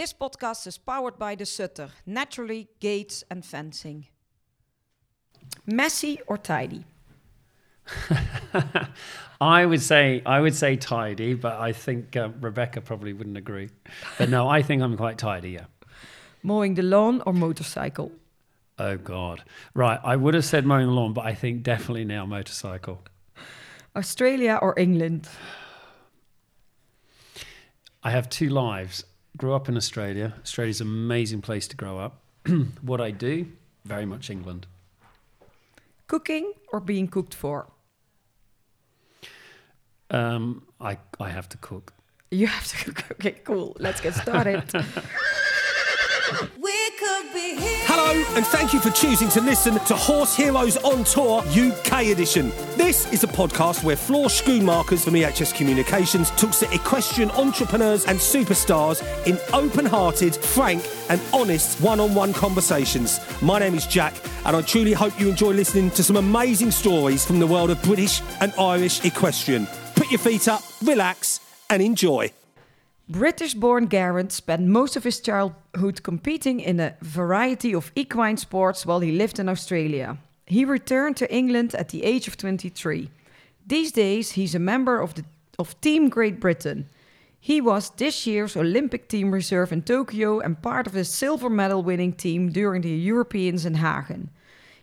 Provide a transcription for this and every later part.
This podcast is powered by the Sutter, naturally gates and fencing. Messy or tidy? I would say I would say tidy, but I think uh, Rebecca probably wouldn't agree. But no, I think I'm quite tidy. Yeah. Mowing the lawn or motorcycle? Oh God. Right. I would have said mowing the lawn, but I think definitely now motorcycle. Australia or England? I have two lives. Grew up in Australia. Australia's an amazing place to grow up. what I do, very much England. Cooking or being cooked for? Um, I I have to cook. You have to cook. Okay, cool. Let's get started. And thank you for choosing to listen to Horse Heroes on Tour UK edition. This is a podcast where Floor Schoonmakers from EHS Communications talks to equestrian entrepreneurs and superstars in open hearted, frank, and honest one on one conversations. My name is Jack, and I truly hope you enjoy listening to some amazing stories from the world of British and Irish equestrian. Put your feet up, relax, and enjoy. British born Gareth spent most of his childhood competing in a variety of equine sports while he lived in Australia. He returned to England at the age of 23. These days, he's a member of, the, of Team Great Britain. He was this year's Olympic team reserve in Tokyo and part of the silver medal winning team during the Europeans in Hagen.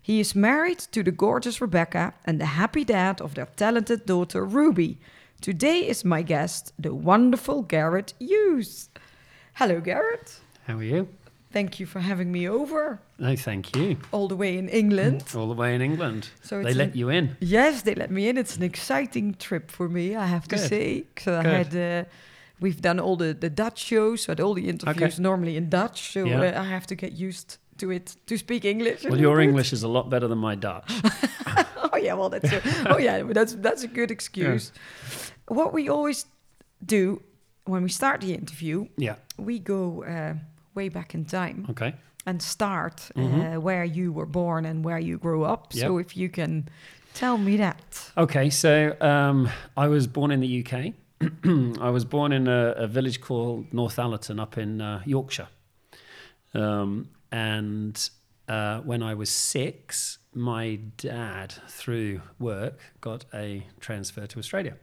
He is married to the gorgeous Rebecca and the happy dad of their talented daughter Ruby. Today is my guest, the wonderful Gareth Hughes. Hello, Gareth. How are you? Thank you for having me over No, thank you. all the way in England. All the way in England. So they let an- you in. Yes, they let me in. It's an exciting trip for me, I have to say. So I Good. had, uh, we've done all the, the Dutch shows, had all the interviews Okay. normally in Dutch. So Yeah. uh, I have to get used to it to speak English. Well, your. English is a lot better than my Dutch. oh yeah, well that's a, oh yeah, that's that's a good excuse. What we always do when we start the interview, yeah. we go uh, way back in time Okay. and start Mhm. uh, where you were born and where you grew up. So if you can tell me that. Okay, so um, I was born in the UK. I was born in a, a village called Northallerton up in uh, Yorkshire. Um, and uh, when I was six, my dad, through work, got a transfer to Australia.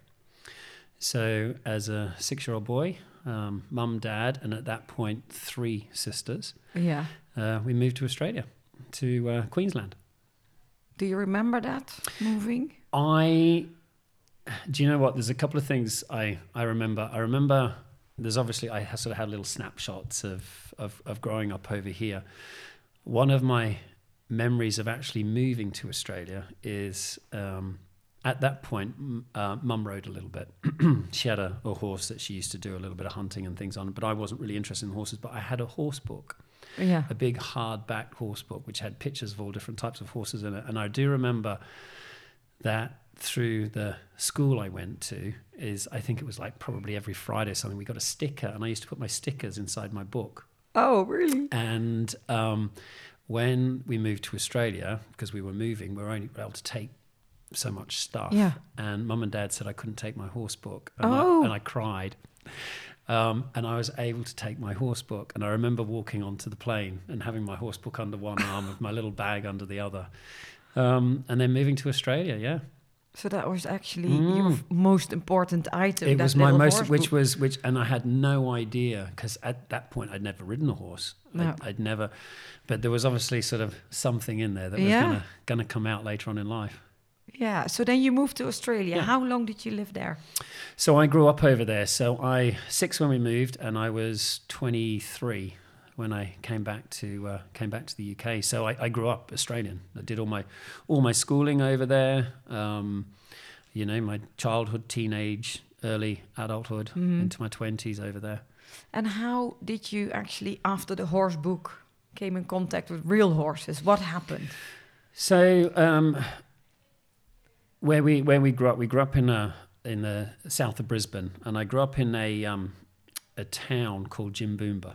So, as a six year old boy, um, mum, dad, and at that point, three sisters, Yeah. uh, we moved to Australia, to uh, Queensland. Do you remember that moving? I do you know what? There's a couple of things I I remember. I remember there's obviously I sort of had little snapshots of of, of growing up over here. One of my memories of actually moving to Australia is um, at that point, uh, mum rode a little bit. she had a, a horse that she used to do a little bit of hunting and things on, but I wasn't really interested in horses. But I had a horse book Yeah. a big hard-backed horse book which had pictures of all different types of horses in it and i do remember that through the school i went to is i think it was like probably every friday or something we got a sticker and i used to put my stickers inside my book Oh, really? and um, when we moved to australia because we were moving we were only able to take so much stuff Yeah. and mum and dad said i couldn't take my horse book and, Oh. I, and I cried um, and I was able to take my horse book. And I remember walking onto the plane and having my horse book under one arm with my little bag under the other. Um, and then moving to Australia, yeah. So that was actually your most important item. Mm. it was my most, horse which was, which, and I had no idea because at that point I'd never ridden a horse. No. I'd, I'd never, but there was obviously sort of something in there that was Yeah. gonna, gonna come out later on in life. Yeah. So then you moved to Australia. Yeah. How long did you live there? So I grew up over there. So I six when we moved, and I was 23 when I came back to uh, came back to the UK. So I, I grew up Australian. I did all my all my schooling over there. Um, you know, my childhood, teenage, early adulthood, into my 20s over there. And how did you actually, after the horse book, came in contact with real horses? What happened? So um, where we where we grew up, we grew up in a in the south of Brisbane, and I grew up in a um, a town called Jimboomba.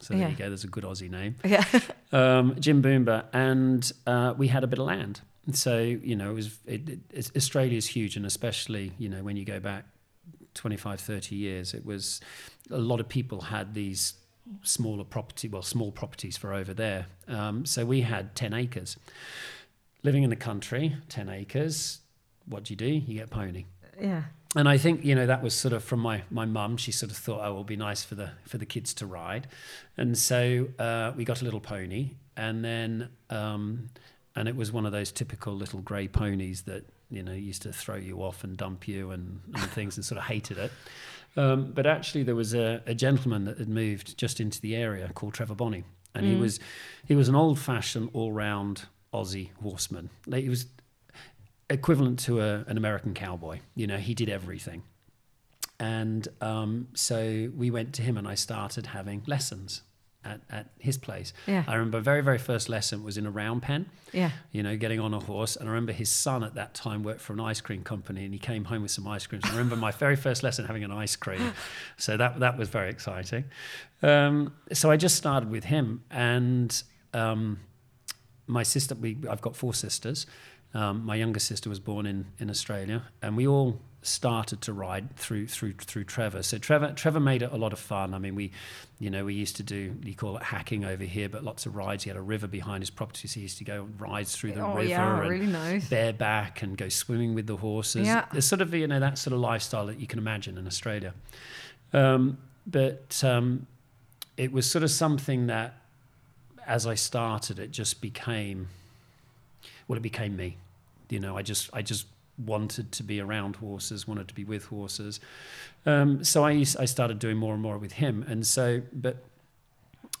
So there Yeah. you go. There's a good Aussie name. Yeah. um, Jimboomba, and uh, we had a bit of land. So you know, it was it, it, it's, Australia's huge, and especially you know when you go back 25, 30 years, it was a lot of people had these smaller property, well, small properties for over there. Um, so we had 10 acres. Living in the country, 10 acres, what do you do? You get pony. Yeah. And I think you know that was sort of from my my mum. She sort of thought, oh, it'll be nice for the for the kids to ride, and so uh, we got a little pony, and then um, and it was one of those typical little grey ponies that you know used to throw you off and dump you and, and things, and sort of hated it. Um, but actually, there was a, a, gentleman that had moved just into the area called Trevor Bonney, and mm. he was he was an old fashioned all round Aussie horseman. Like, he was equivalent to a, an American cowboy. You know, he did everything. And um, so we went to him and I started having lessons at, at his place. Yeah. I remember very, very first lesson was in a round pen. Yeah. You know, getting on a horse. And I remember his son at that time worked for an ice cream company and he came home with some ice creams. I remember my very first lesson having an ice cream. So that, that was very exciting. Um, so I just started with him and um, my sister, we, I've got four sisters. Um, my younger sister was born in, in Australia, and we all started to ride through through through Trevor. So Trevor Trevor made it a lot of fun. I mean, we, you know, we used to do you call it hacking over here, but lots of rides. He had a river behind his property, so he used to go rides through the oh, river yeah, and really nice. bareback and go swimming with the horses. Yeah. It's sort of you know that sort of lifestyle that you can imagine in Australia. Um, but um, it was sort of something that, as I started, it just became. Well, it became me you know, I just I just wanted to be around horses, wanted to be with horses. Um, so I used, I started doing more and more with him, and so but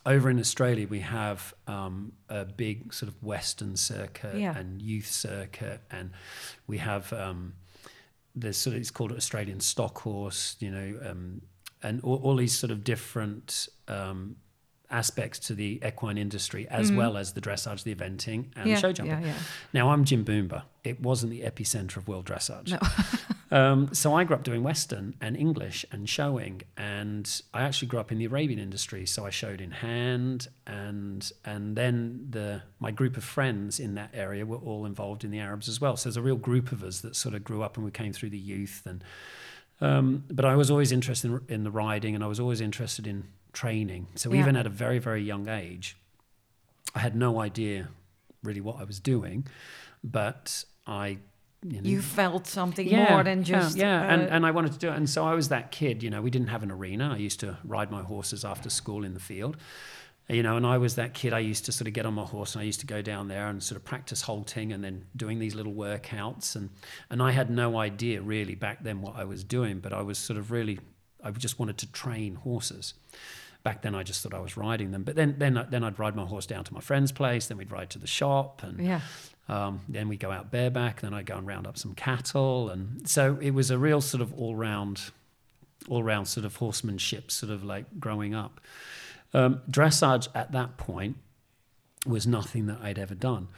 over in Australia we have um, a big sort of Western circuit Yeah. and youth circuit, and we have um, there's sort of it's called Australian stock horse, you know, um, and all, all these sort of different um, aspects to the equine industry as well as the dressage, the eventing, and yeah, show jumping. yeah, yeah. Now I'm Jimboomba. It wasn't the epicenter of world dressage. um, so I grew up doing Western and English and showing, and I actually grew up in the Arabian industry. So I showed in hand, and and then the my group of friends in that area were all involved in the Arabs as well. So there's a real group of us that sort of grew up and we came through the youth and. Um, but I was always interested in, in the riding, and I was always interested in training. So Yeah. even at a very very young age, I had no idea really what I was doing, but I, you know, You felt something more than just yeah, yeah. and uh, and I wanted to do it, and so I was that kid. You know, we didn't have an arena. I used to ride my horses after school in the field. You know, and I was that kid. I used to sort of get on my horse and I used to go down there and sort of practice halting and then doing these little workouts. And and I had no idea really back then what I was doing, but I was sort of really, I just wanted to train horses back then I just thought I was riding them. But then then then I'd ride my horse down to my friend's place. Then we'd ride to the shop, and yeah. um, then we'd go out bareback. Then I'd go and round up some cattle, and so it was a real sort of all round, all round sort of horsemanship, sort of like growing up. Um, dressage at that point was nothing that I'd ever done.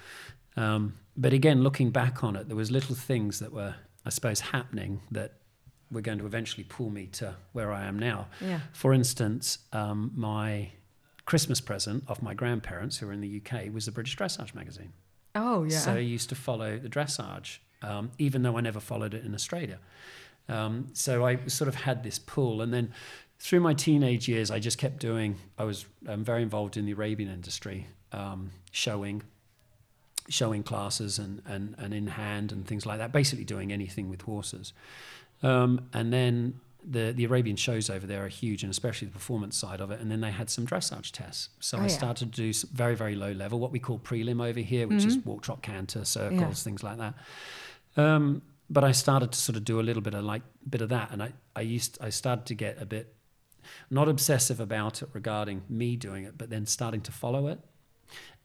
Um, but again, looking back on it, there was little things that were, I suppose, happening that were going to eventually pull me to where I am now. Yeah. For instance, um, my Christmas present of my grandparents, who were in the UK, was the British Dressage magazine. Oh yeah. So I used to follow the dressage, um, even though I never followed it in Australia. Um, so I sort of had this pull, and then through my teenage years, I just kept doing. I was um, very involved in the Arabian industry, um, showing, showing classes and, and and in hand and things like that. Basically, doing anything with horses. Um, and then the the Arabian shows over there are huge, and especially the performance side of it. And then they had some dressage tests. So Oh, I yeah. started to do some very very low level, what we call prelim over here, which is walk, trot, canter, circles, Yeah. things like that. Um, but I started to sort of do a little bit of like bit of that, and I I used I started to get a bit not obsessive about it regarding me doing it, but then starting to follow it.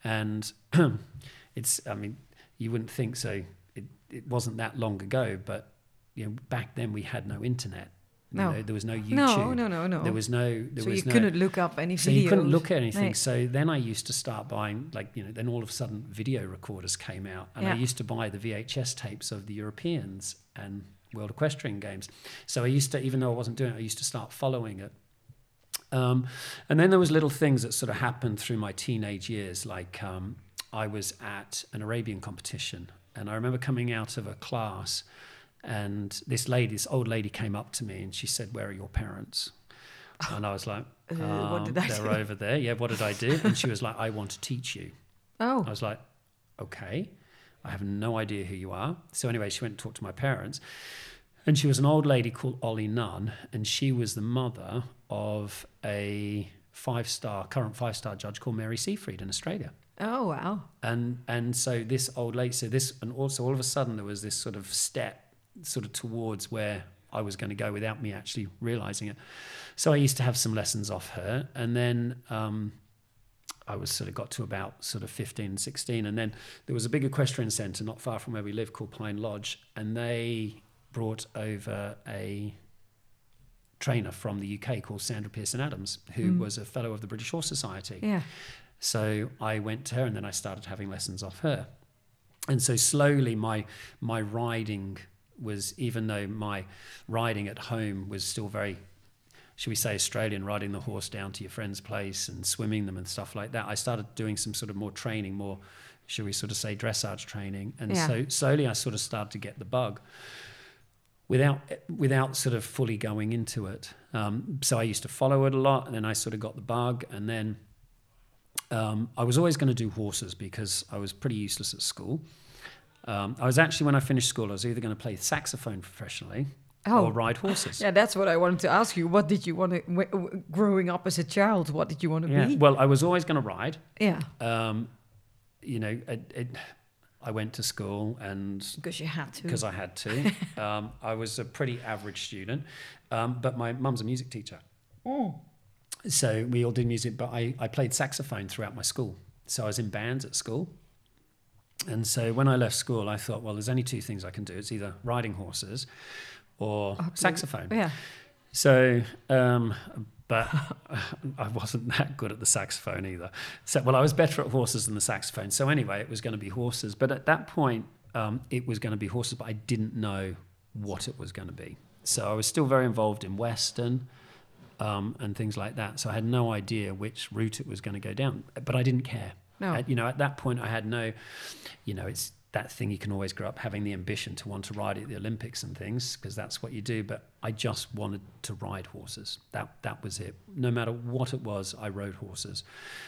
And it's I mean you wouldn't think so. It it wasn't that long ago, but you know back then we had no internet. You No. know, there was no YouTube. No, no, no, no. There was no. There so was you no, couldn't look up any so you couldn't look at anything. Nee. So then I used to start buying, like, you know, then all of a sudden video recorders came out. And I used to buy the VHS tapes of the Europeans and World Equestrian Games. So I used to, even though I wasn't doing it, I used to start following it. Um, and then there was little things that sort of happened through my teenage years. Like um, I was at an Arabian competition, and I remember coming out of a class, and this lady, this old lady, came up to me and she said, "Where are your parents?" And I was like, Uh, what um, did I they're do? over there. Yeah, what did I do? And she was like, I want to teach you. Oh. I was like, okay, I have no idea who you are. So anyway, she went and talked to my parents. And she was an old lady called Ollie Nunn, and she was the mother of a five star, current five star judge called Mary Seefried in Australia. Oh wow. And and so this old lady, so this, and also all of a sudden there was this sort of step sort of towards where I was going to go without me actually realizing it. So I used to have some lessons off her, and then um, I was sort of got to about sort of 15, 16, and then there was a big equestrian centre not far from where we live called Pine Lodge, and they brought over a trainer from the UK called Sandra Pearson Adams, who was a fellow of the British Horse Society. Yeah. So I went to her and then I started having lessons off her. And so slowly my my riding was even though my riding at home was still very should we say Australian riding the horse down to your friend's place and swimming them and stuff like that. I started doing some sort of more training, more should we sort of say dressage training. And Yeah. so slowly I sort of started to get the bug without without sort of fully going into it. Um, so I used to follow it a lot, and then I sort of got the bug, and then um, I was always going to do horses because I was pretty useless at school. Um, I was actually when I finished school, I was either going to play saxophone professionally Oh. or ride horses. Yeah, that's what I wanted to ask you. What did you want to, w- w- growing up as a child, what did you want to Yeah. be? Well, I was always going to ride. yeah, Um, you know, it, it, I went to school and because you had to. because I had to. um, I was a pretty average student, um, but my mum's a music teacher. Oh. So we all did music, but I, I played saxophone throughout my school. So I was in bands at school. And so when I left school, I thought, well, there's only two things I can do. It's either riding horses or saxophone. yeah. So, um, but I wasn't that good at the saxophone either. So, well, I was better at horses than the saxophone. So anyway, it was going to be horses. But at that point, um, it was going to be horses, but I didn't know what it was going to be. So I was still very involved in Western um, and things like that. So I had no idea which route it was going to go down, but I didn't care. No. At- you know, at that point, I had no, you know, it's that thing you can always grow up having the ambition to want to ride at the Olympics and things because that's what you do. But I just wanted to ride horses. That that was it. No matter what it was, I rode horses.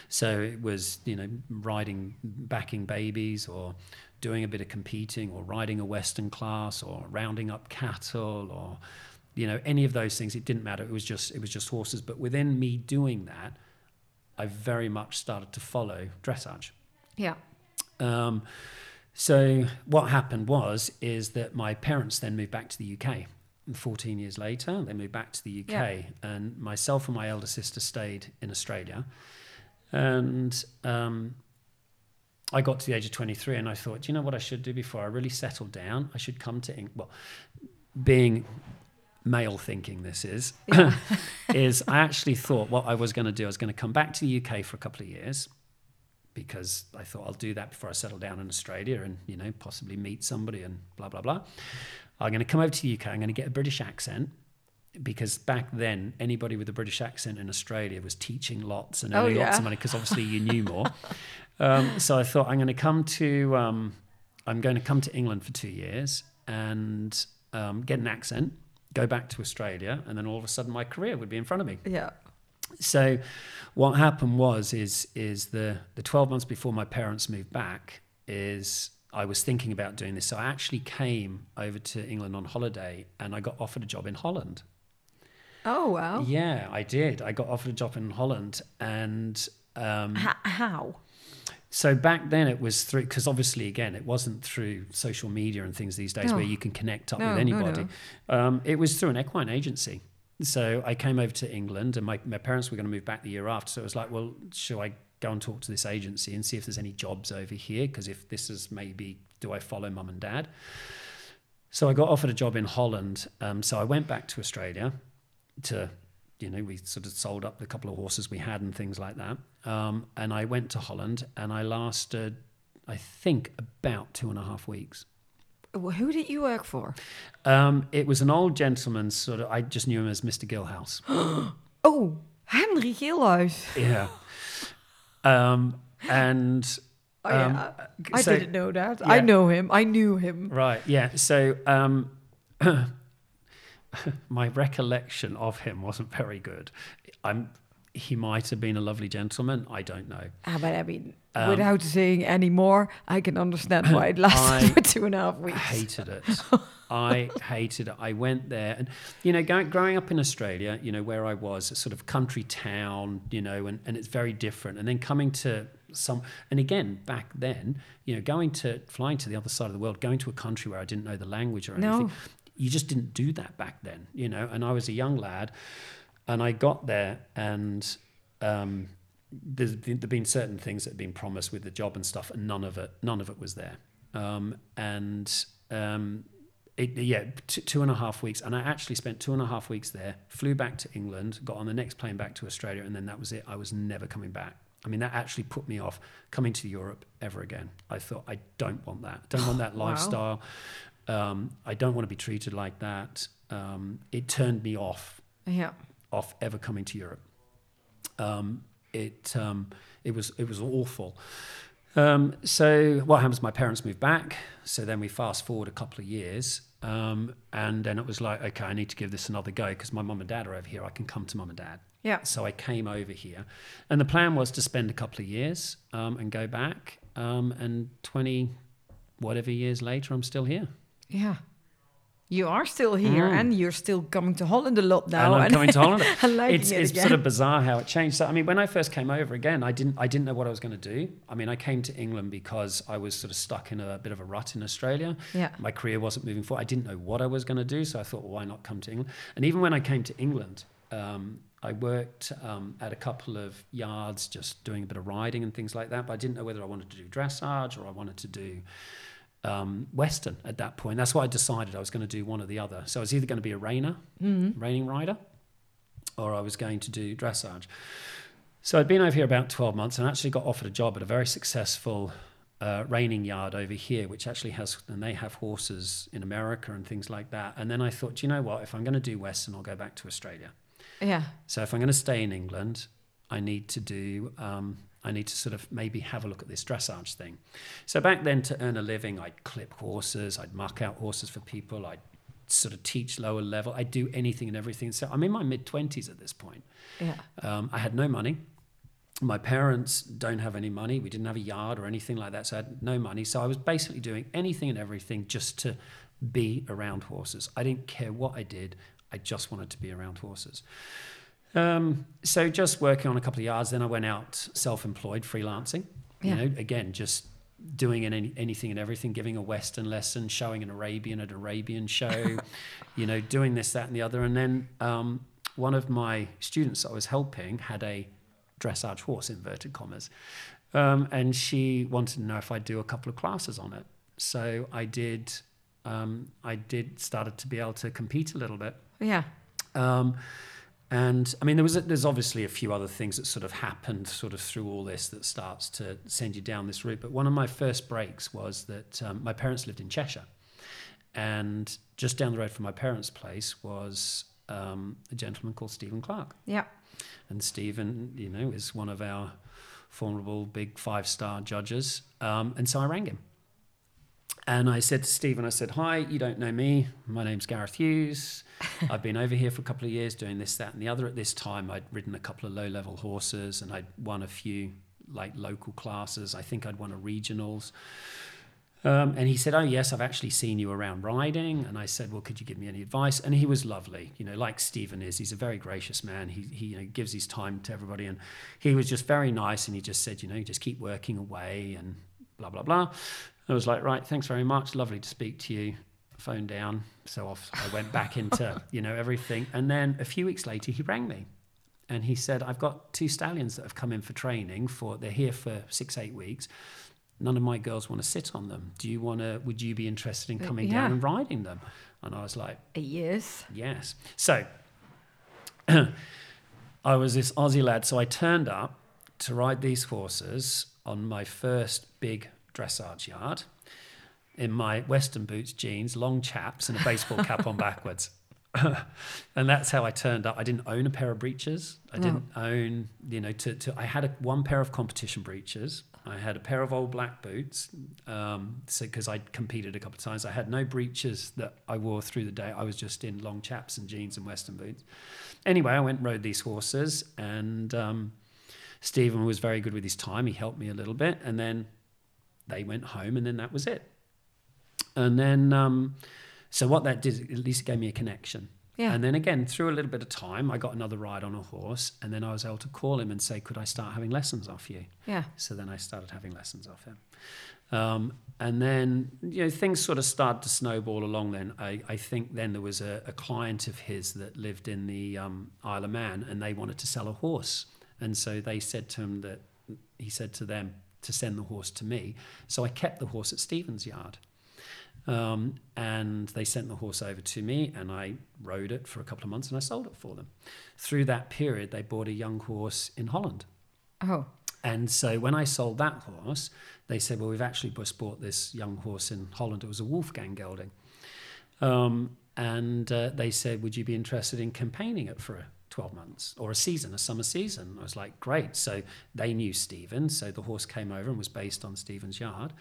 So it was you know riding, backing babies, or doing a bit of competing, or riding a Western class, or rounding up cattle, or you know any of those things. It didn't matter. It was just it was just horses. But within me doing that, I very much started to follow dressage. Yeah. Um, so what happened was is that my parents then moved back to the UK. And 14 years later, they moved back to the UK, Yeah. and myself and my elder sister stayed in Australia. And um, I got to the age of 23, and I thought, "Do you know what I should do before I really settle down? I should come to England. Well, being male thinking this is is I actually thought what I was going to do I was going to come back to the UK for a couple of years because I thought I'll do that before I settle down in Australia and you know possibly meet somebody and blah blah blah. I'm going to come over to the UK. I'm going to get a British accent because back then anybody with a British accent in Australia was teaching lots and Oh, earning lots of money because obviously you knew more. um, so I thought I'm going to come to um, I'm going to come to England for two years and um, get an accent, go back to Australia, and then all of a sudden my career would be in front of me. Yeah. So what happened was is is the the 12 months before my parents moved back is I was thinking about doing this. So I actually came over to England on holiday and I got offered a job in Holland. Oh wow. Yeah, I did. I got offered a job in Holland and um, H- how? So back then it was through because obviously again it wasn't through social media and things these days No. where you can connect up No, with no, anybody. Um, it was through an equine agency. So I came over to England and my, my parents were going to move back the year after. So it was like, well, should I go and talk to this agency and see if there's any jobs over here? Because if this is maybe, do I follow mum and dad? So I got offered a job in Holland. Um, so I went back to Australia to, you know, we sort of sold up the couple of horses we had and things like that. Um, and I went to Holland and I lasted, I think, about two and a half weeks. Wh- Who did you work for? Um, it was an old gentleman, sort of, I just knew him as Mr. Gilhouse. Oh, Henry Gilhuis. yeah. Um, and Oh, um, yeah. I so- didn't know that. I know him. I knew him. Right. Yeah. So um, my recollection of him wasn't very good. I'm. He might have been a lovely gentleman. I don't know. Ah, but I mean, Um, without saying any more, I can understand why it lasted I for two and a half weeks. I hated it. I hated it. I went there, and you know, going, growing up in Australia, you know, where I was, a sort of country town, you know, and, and it's very different. And then coming to some, and again, back then, you know, going to flying to the other side of the world, going to a country where I didn't know the language or No. You just didn't do that back then, you know. And I was a young lad, and I got there, and um, there's been, there've been certain things that had been promised with the job and stuff, and none of it, none of it was there. Um, and um, it, yeah, t- two and a half weeks, and I actually spent two and a half weeks there. Flew back to England, got on the next plane back to Australia, and then that was it. I was never coming back. I mean, that actually put me off coming to Europe ever again. I thought I don't want that. Don't want that lifestyle. Um, I don't want to be treated like that. Um, it turned me off Yeah. off ever coming to Europe. Um, it um, it was it was awful. Um, so what happens? My parents moved back. So then we fast forward a couple of years, um, and then it was like, okay, I need to give this another go because my mum and dad are over here. I can come to mum and dad. Yeah. So I came over here, and the plan was to spend a couple of years um, and go back. Um, and twenty whatever years later, I'm still here. Yeah. You are still here Mm. and you're still coming to Holland a lot now. and I'm coming to Holland. it's it it's again. sort of bizarre how it changed. So I mean, when I first came over again, I didn't I didn't know what I was going to do. I mean, I came to England because I was sort of stuck in a bit of a rut in Australia. Yeah. My career wasn't moving forward. I didn't know what I was going to do, so I thought, well, why not come to England? And even when I came to England. Um, I worked um, at a couple of yards just doing a bit of riding and things like that, but I didn't know whether I wanted to do dressage or I wanted to do um, Western at that point. That's why I decided I was going to do one or the other. So I was either going to be a reiner, reining rider, or I was going to do dressage. So I'd been over here about 12 months and actually got offered a job at a very successful uh, reining yard over here, which actually has, and they have horses in America and things like that. And then I thought, "Do you know what? If I'm going to do Western, I'll go back to Australia. yeah. So if I'm going to stay in England, I need to do. Um, I need to sort of maybe have a look at this dressage thing. So back then, to earn a living, I'd clip horses, I'd muck out horses for people, I'd sort of teach lower level, I'd do anything and everything. So I'm in my mid twenties at this point. Yeah. Um, I had no money. My parents don't have any money. We didn't have a yard or anything like that, so I had no money. So I was basically doing anything and everything just to be around horses. I didn't care what I did. I just wanted to be around horses. Um, so just working on a couple of yards. Then I went out self-employed, freelancing. Yeah. You know, again, just doing any, anything and everything, giving a Western lesson, showing an Arabian at Arabian show, you know, doing this, that, and the other. And then um, one of my students I was helping had a dressage horse, inverted commas, um, and she wanted to know if I'd do a couple of classes on it. So I did. Um, I did started to be able to compete a little bit. Yeah. And I mean, there was a, there's obviously a few other things that sort of happened sort of through all this that starts to send you down this route. But one of my first breaks was that um, my parents lived in Cheshire, and just down the road from my parents' place was um, a gentleman called Stephen Clarke. Yeah. And Stephen, you know, is one of our formidable big five star judges. Um, and so I rang him. And I said to Stephen, I said, Hi, you don't know me. My name's Gareth Hughes. I've been over here for a couple of years doing this, that, and the other. At this time, I'd ridden a couple of low level horses and I'd won a few like local classes. I think I'd won a regionals. Um, and he said, Oh, yes, I've actually seen you around riding. And I said, Well, could you give me any advice? And he was lovely, you know, like Stephen is. He's a very gracious man. He, he you know, gives his time to everybody. And he was just very nice. And he just said, You know, you just keep working away and blah, blah, blah. I was like, Right, thanks very much. Lovely to speak to you. Phone down. So off I went back into, you know, everything. And then a few weeks later, he rang me. And he said, I've got two stallions that have come in for training for, they're here for six, eight weeks none of my girls want to sit on them. Do you want to, would you be interested in Uh, coming yeah. down and riding them? And I was like, Yes. yes. So I was this Aussie lad. So I turned up to ride these horses on my first big dressage yard in my Western boots, jeans, long chaps, and a baseball cap on backwards. and that's how I turned up. I didn't own a pair of breeches. I didn't own, you know, to, to I had a, one pair of competition breeches. I had a pair of old black boots, um, so because I competed a couple of times. I had no breeches that I wore through the day. I was just in long chaps and jeans and western boots. Anyway, I went and rode these horses, and um, Stephen was very good with his time. He helped me a little bit, and then they went home, and then that was it. And then, um, so what that did, at least it gave me a connection. Yeah. And then again, through a little bit of time, I got another ride on a horse, and then I was able to call him and say, "Could I start having lessons off you?" Yeah. So then I started having lessons off him. Um, and then, you know, things sort of started to snowball along then. I, I think then there was a, a client of his that lived in the um, Isle of Man and they wanted to sell a horse. And so they said to him that, he said to them to send the horse to me. So I kept the horse at Stephen's yard. Um, and they sent the horse over to me and I rode it for a couple of months and I sold it for them. Through that period, they bought a young horse in Holland. Oh. And so when I sold that horse, they said, well, we've actually just bought this young horse in Holland. It was a Wolfgang gelding. Um, and uh, they said, would you be interested in campaigning it for 12 months or a season, a summer season? I was like, great. So they knew Stephen. So the horse came over and was based on Stephen's yard.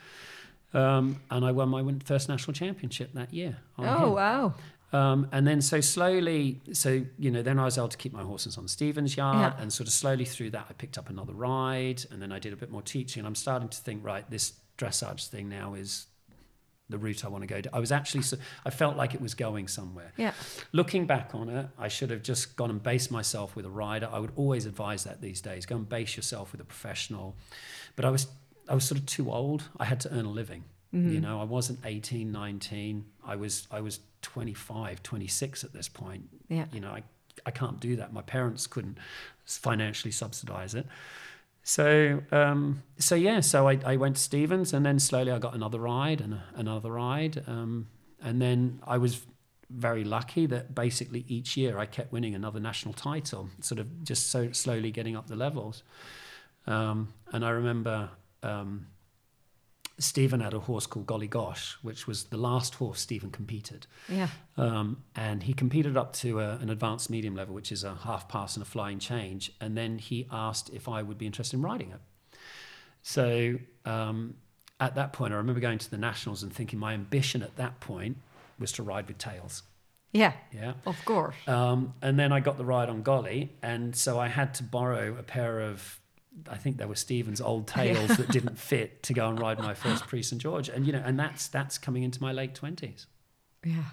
Um, and I won my first national championship that year. Oh, him. wow. Um, and then so slowly, so you know, then I was able to keep my horses on Stephen's yard, Yeah. and sort of slowly through that, I picked up another ride, and then I did a bit more teaching. And I'm starting to think, right, this dressage thing now is the route I want to go. To. I was actually, so, I felt like it was going somewhere. Yeah. Looking back on it, I should have just gone and based myself with a rider. I would always advise that these days: go and base yourself with a professional. But I was, I was sort of too old. I had to earn a living. Mm-hmm. You know, I wasn't 18, 19. I was, I was 25, 26 at this point. Yeah. You know, I, I can't do that. My parents couldn't financially subsidize it. So, um, so yeah, so I, I went to Stevens and then slowly I got another ride and another ride. Um, and then I was very lucky that basically each year I kept winning another national title, sort of just so slowly getting up the levels. Um, and I remember um, Stephen had a horse called Golly Gosh, which was the last horse Stephen competed. Yeah. Um, and he competed up to a, an advanced medium level, which is a half pass and a flying change. And then he asked if I would be interested in riding it. So um, at that point, I remember going to the nationals and thinking my ambition at that point was to ride with tails. Yeah. Yeah. Of course. Um, and then I got the ride on Golly, and so I had to borrow a pair of, I think they were Stevens' old tails that didn't fit to go and ride my first Prix St George, and you know, and that's that's coming into my late twenties. Yeah.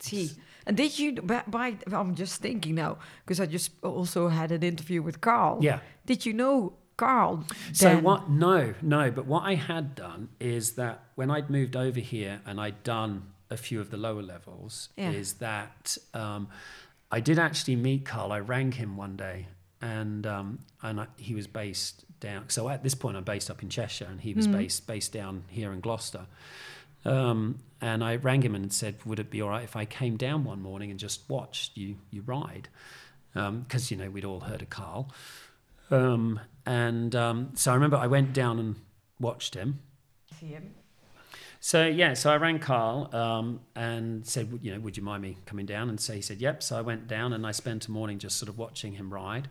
See, and did you? By, by I'm just thinking now because I just also had an interview with Carl. Yeah. Did you know Carl? So what? No, no. But what I had done is that when I'd moved over here and I'd done a few of the lower levels, Yeah. is that um, I did actually meet Carl. I rang him one day, and um, and I, he was based down. So at this point, I'm based up in Cheshire, and he was based based down here in Gloucester. Um, and I rang him and said, "Would it be all right if I came down one morning and just watched you you ride?" Because you know we'd all heard of Carl. Um, and um, so I remember I went down and watched him. See him. So yeah, so I rang Carl um, and said, "Would- you know, would you mind me coming down? And so he said, yep. So I went down and I spent a morning just sort of watching him ride.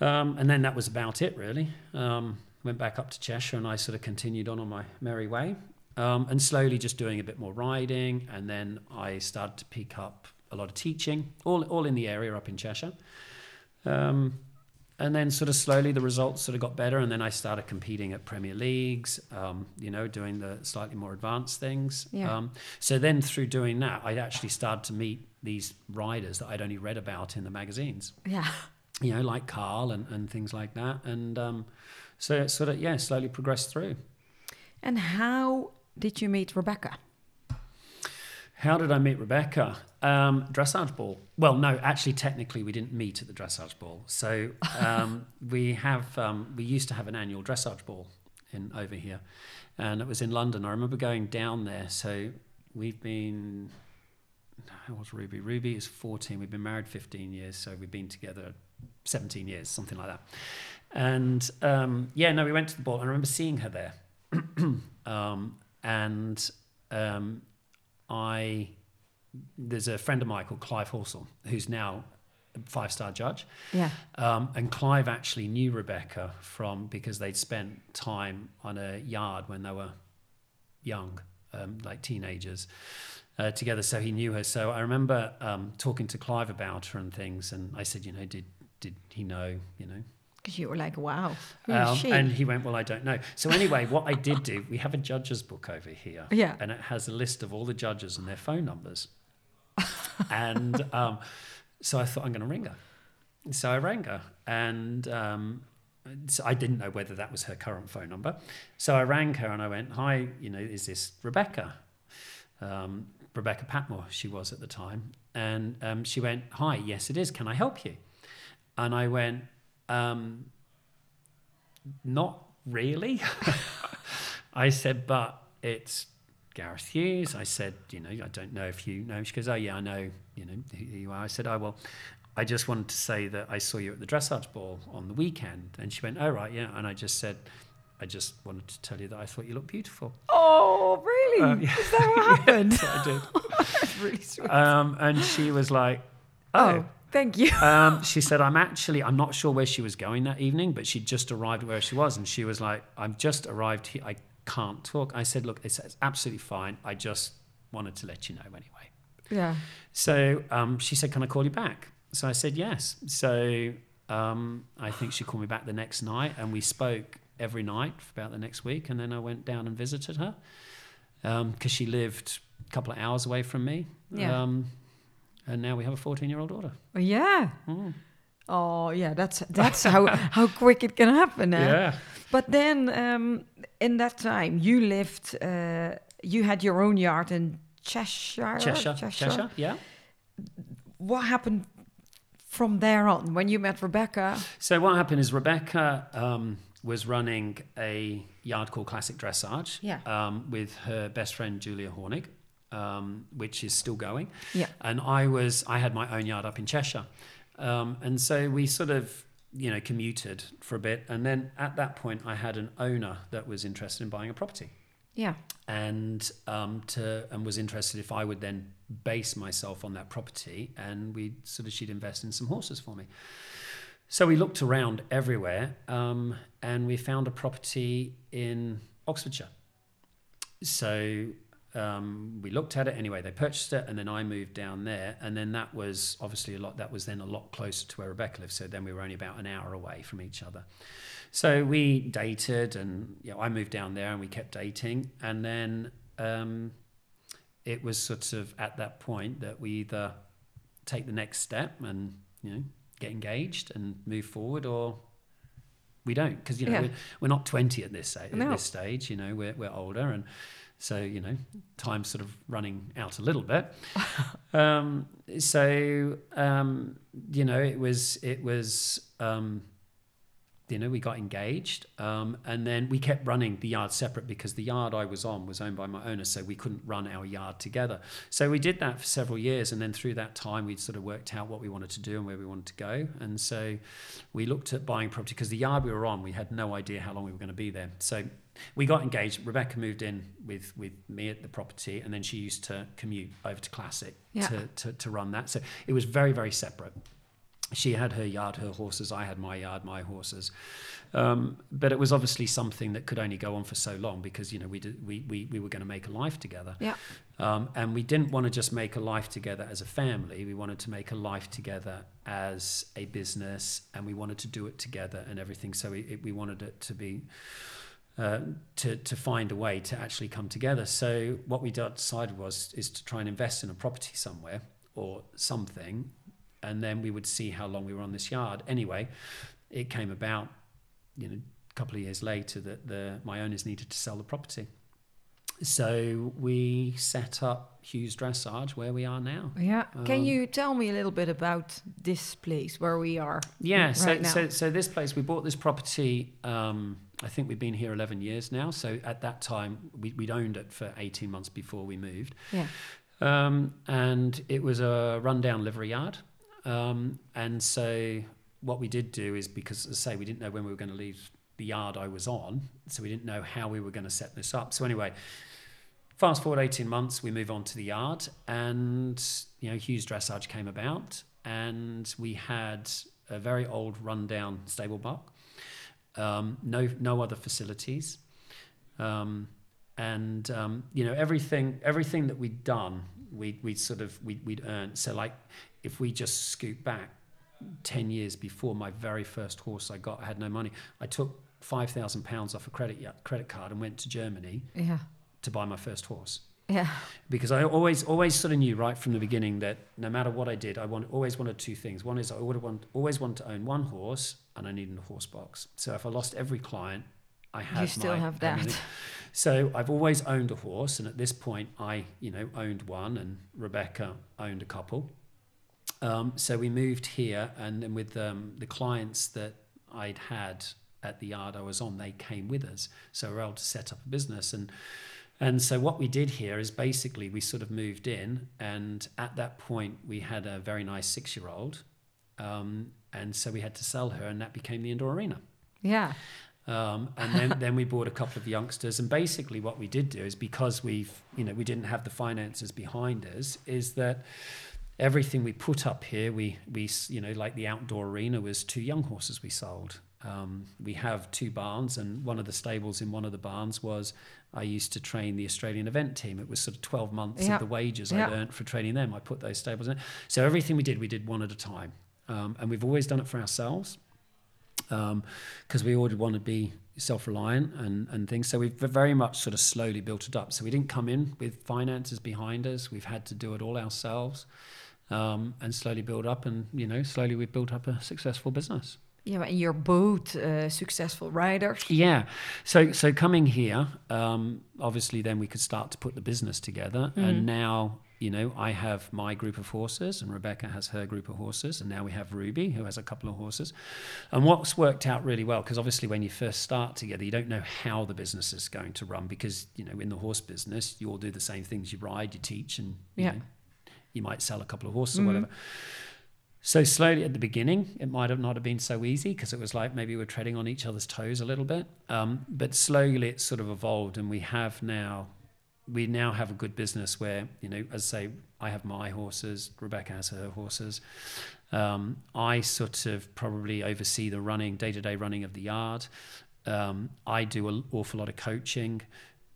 Um, and then that was about it, really. Um, went back up to Cheshire and I sort of continued on on my merry way. Um, and slowly just doing a bit more riding. And then I started to pick up a lot of teaching, all, all in the area up in Cheshire. Um, and then sort of slowly the results sort of got better and then i started competing at premier leagues um, you know doing the slightly more advanced things Yeah. um, so then through doing that i actually started to meet these riders that i'd only read about in the magazines Yeah. you know like carl and, and things like that and um, so it sort of yeah slowly progressed through And how did you meet Rebecca? How did I meet Rebecca? Um, dressage ball. Well, no, actually, technically, we didn't meet at the dressage ball. So um, we have um, we used to have an annual dressage ball in over here, and it was in London. I remember going down there. So we've been. How was Ruby? Ruby is fourteen. We've been married fifteen years, so we've been together seventeen years, something like that. And um, yeah, no, we went to the ball. I remember seeing her there, um, and um, I there's a friend of mine called Clive Halsall, who's now a five star judge. Yeah. Um, and Clive actually knew Rebecca from because they'd spent time on a yard when they were young, um, like teenagers, uh, together. So he knew her. So I remember um, talking to Clive about her and things, and I said, you know, did did he know? You know. Because you were like, wow, Um, she? and he went, Well, I don't know. So, anyway, what I did do, we have a judge's book over here. Yeah. And it has a list of all the judges and their phone numbers. And um, so I thought, I'm going to ring her. So I rang her. And um, so I didn't know whether that was her current phone number. So I rang her and I went, Hi, you know, is this Rebecca? Um, Rebecca Patmore, she was at the time. And um, she went, Hi, yes, it is. Can I help you? And I went, um, Not really. I said, But it's Gareth Hughes. I said, You know, I don't know if you know. She goes, Oh, yeah, I know, you know, who you are. I said, Oh, well, I just wanted to say that I saw you at the dressage ball on the weekend. And she went, Oh, right, yeah. And I just said, I just wanted to tell you that I thought you looked beautiful. oh, really? Um, yeah. Is that what happened? Did. That's really sweet. Um, and she was like, oh, Oh. thank you. Um, she said, I'm actually, I'm not sure where she was going that evening, but she'd just arrived where she was. And she was like, I've just arrived here. I can't talk. I said, Look, it's, it's absolutely fine. I just wanted to let you know anyway. Yeah. So um, she said, Can I call you back? So I said, Yes. So um, I think she called me back the next night and we spoke every night for about the next week. And then I went down and visited her because she lived a couple of hours away from me. Yeah. Um, and now we have a 14 year old daughter. Yeah. Mm. Oh, yeah. That's that's how how quick it can happen. eh? Yeah. But then, um, in that time, you lived. Uh, you had your own yard in Cheshire. Cheshire, Cheshire, yeah. What happened from there on when you met Rebecca? So what happened is Rebecca um, was running a yard called Classic Dressage Yeah. um, with her best friend Julia Hornig, um, which is still going. Yeah. And I was I had my own yard up in Cheshire, um, and so we sort of you know commuted for a bit, and then at that point I had an owner that was interested in buying a property Yeah. and um, to and was interested if I would then base myself on that property, and we sort of she'd invest in some horses for me. So we looked around everywhere, um, and we found a property in Oxfordshire. So um, we looked at it anyway. They purchased it, and then I moved down there, and then that was obviously a lot. That was then a lot closer to where Rebecca lived. So then we were only about an hour away from each other. So we dated, and you know, I moved down there, and we kept dating, and then um, it was sort of at that point that we either take the next step and you know get engaged and move forward, or we don't, because you know Yeah. we're, we're not twenty at this at No. this stage. You know we're we're older, and so you know time's sort of running out a little bit. um, so um, you know it was it was. Um, you know, we got engaged, um, and then we kept running the yard separate because the yard I was on was owned by my owner, so we couldn't run our yard together. So we did that for several years, and then through that time, we'd sort of worked out what we wanted to do and where we wanted to go. And so we looked at buying property because the yard we were on, we had no idea how long we were going to be there. So we got engaged. Rebecca moved in with with me at the property, and then she used to commute over to Classic Yeah. to, to to run that. So it was very very separate she had her yard, her horses. I had my yard, my horses. Um, but it was obviously something that could only go on for so long because you know we did, we, we we were going to make a life together. Yeah. Um, and we didn't want to just make a life together as a family. We wanted to make a life together as a business, and we wanted to do it together and everything. So we, it, we wanted it to be uh, to to find a way to actually come together. So what we decided was is to try and invest in a property somewhere or something, and then we would see how long we were on this yard. Anyway, it came about, you know, a couple of years later that the my owners needed to sell the property. So we set up Hughes Dressage where we are now. Yeah. Can Um, you tell me a little bit about this place where we are? Yeah, so, now? so so this place we bought this property. Um, I think we've been here eleven years now. So at that time we, we'd owned it for eighteen months before we moved, Yeah. um, and it was a rundown livery yard. Um, and so what we did do is because, as I say, we didn't know when we were going to leave the yard I was on, so we didn't know how we were going to set this up. So anyway, fast forward 18 months, we move on to the yard, and you know, Hughes Dressage came about, and we had a very old, rundown stable block, um, no no other facilities, um, and um, you know everything everything that we'd done, we we sort of we we'd earned. So like, if we just scoot back 10 years before my very first horse I got, I had no money. I took five thousand pounds off a credit credit card and went to Germany Yeah. To buy my first horse Yeah. because I always always sort of knew right from the beginning that no matter what I did, I want, always wanted two things. One is I would want, always wanted to own one horse, and I needed a horse box. So if I lost every client, I had You still my have that. everything. So I've always owned a horse, and at this point, I you know owned one, and Rebecca owned a couple. Um, so we moved here, and then with um, the clients that I'd had at the yard I was on, they came with us. So we were able to set up a business. And and so what we did here is basically we sort of moved in, and at that point we had a very nice six-year-old, um, and so we had to sell her, and that became the indoor arena. Yeah. Um, and then, then we bought a couple of youngsters. And basically, what we did do is because we've, you know, we didn't have the finances behind us, is that everything we put up here, we, we, you know, like the outdoor arena was two young horses we sold. Um, we have two barns, and one of the stables in one of the barns was I used to train the Australian event team. It was sort of 12 months Yeah. of the wages Yeah. I'd earned for training them. I put those stables in. So everything we did, we did one at a time. Um, and we've always done it for ourselves because we always want to be self-reliant and, and things. So we've very much sort of slowly built it up. So we didn't come in with finances behind us. We've had to do it all ourselves um, and slowly build up. And, you know, slowly we've built up a successful business. Yeah, and you're both uh, successful riders. Yeah. So so coming here, um, obviously, then we could start to put the business together. And now, you know, I have my group of horses, and Rebecca has her group of horses, and now we have Ruby, who has a couple of horses. And what's worked out really well, because obviously, when you first start together, you don't know how the business is going to run, because you know, in the horse business, you all do the same things: you ride, you teach, and you Yeah. know, you might sell a couple of horses or whatever. So slowly at the beginning, it might have not have been so easy because it was like maybe we're treading on each other's toes a little bit. Um, but slowly it sort of evolved, and we have now, we now have a good business where you know, as I say, I have my horses, Rebecca has her horses. Um, I sort of probably oversee the running, day to day running of the yard. Um, I do an awful lot of coaching.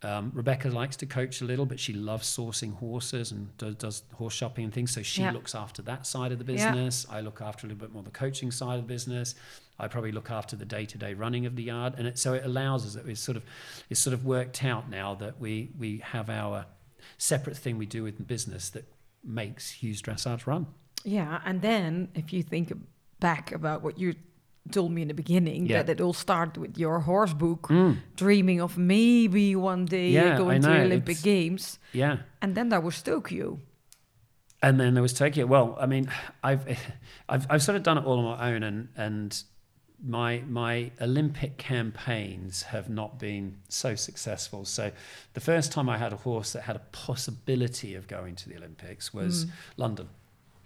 Um, Rebecca likes to coach a little, but she loves sourcing horses and does, does horse shopping and things. So she Yeah. looks after that side of the Yeah. business. I look after a little bit more the coaching side of the business. I probably look after the day to day running of the yard, and it, so it allows us. It's sort of it's sort of worked out now that we we have our separate thing we do with the business that makes Hughes Dressage run. Yeah, and then if you think back about what you told me in the beginning, Yeah. that it all started with your horse book, Mm. dreaming of maybe one day Yeah, going to the Olympic it's- Games, Yeah. and then there was Tokyo. And then there was Tokyo. Well, I mean, I've, I've, I've sort of done it all on my own, and and my my Olympic campaigns have not been so successful. So, the first time I had a horse that had a possibility of going to the Olympics was London.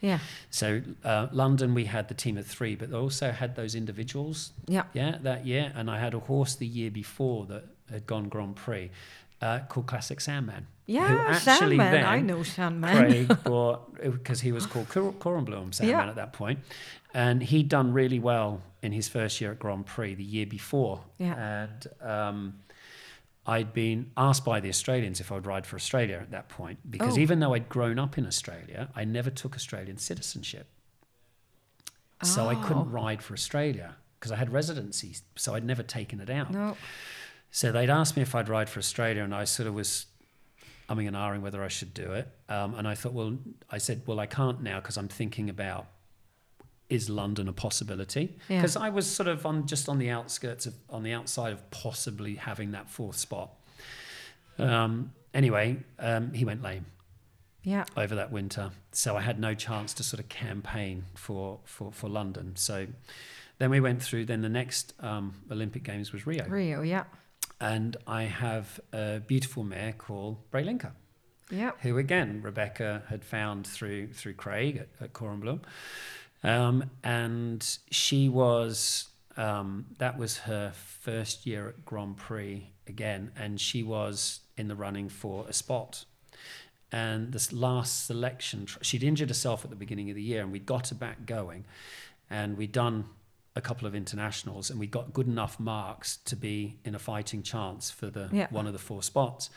Yeah, So, uh, London, we had the team of three, but they also had those individuals yeah, yeah, that year. And I had a horse the year before that had gone Grand Prix uh, called Classic Sandman. who yeah. actually Sandman, then I know Sandman. Craig bought because he was called Cor- Corenblum Sandman Yeah. at that point, and he'd done really well in his first year at Grand Prix the year before. Yeah. And um, I'd been asked by the Australians if I would ride for Australia at that point because Oh. even though I'd grown up in Australia, I never took Australian citizenship, so I couldn't Oh. ride for Australia because I had residency, so I'd never taken it out. No, So they'd asked me if I'd ride for Australia, and I sort of was umming and ahhing whether I should do it. Um, and I thought, well, I said, well, I can't now because I'm thinking about is London a possibility? Yeah. Because I was sort of on just on the outskirts of on the outside of possibly having that fourth spot. Um, anyway, um, he went lame yeah, over that winter, so I had no chance to sort of campaign for for for London. So then we went through. Then the next um, Olympic Games was Rio Rio, yeah, and I have a beautiful mare called Briolinca, yeah, who again Rebecca had found through through Craig at, at Cornblum, um, and she was um, that was her first year at Grand Prix again, and she was in the running for a spot. And this last selection, she'd injured herself at the beginning of the year, and we got her back going, and we'd done a couple of internationals, and we got good enough marks to be in a fighting chance for the Yeah. one of the four spots.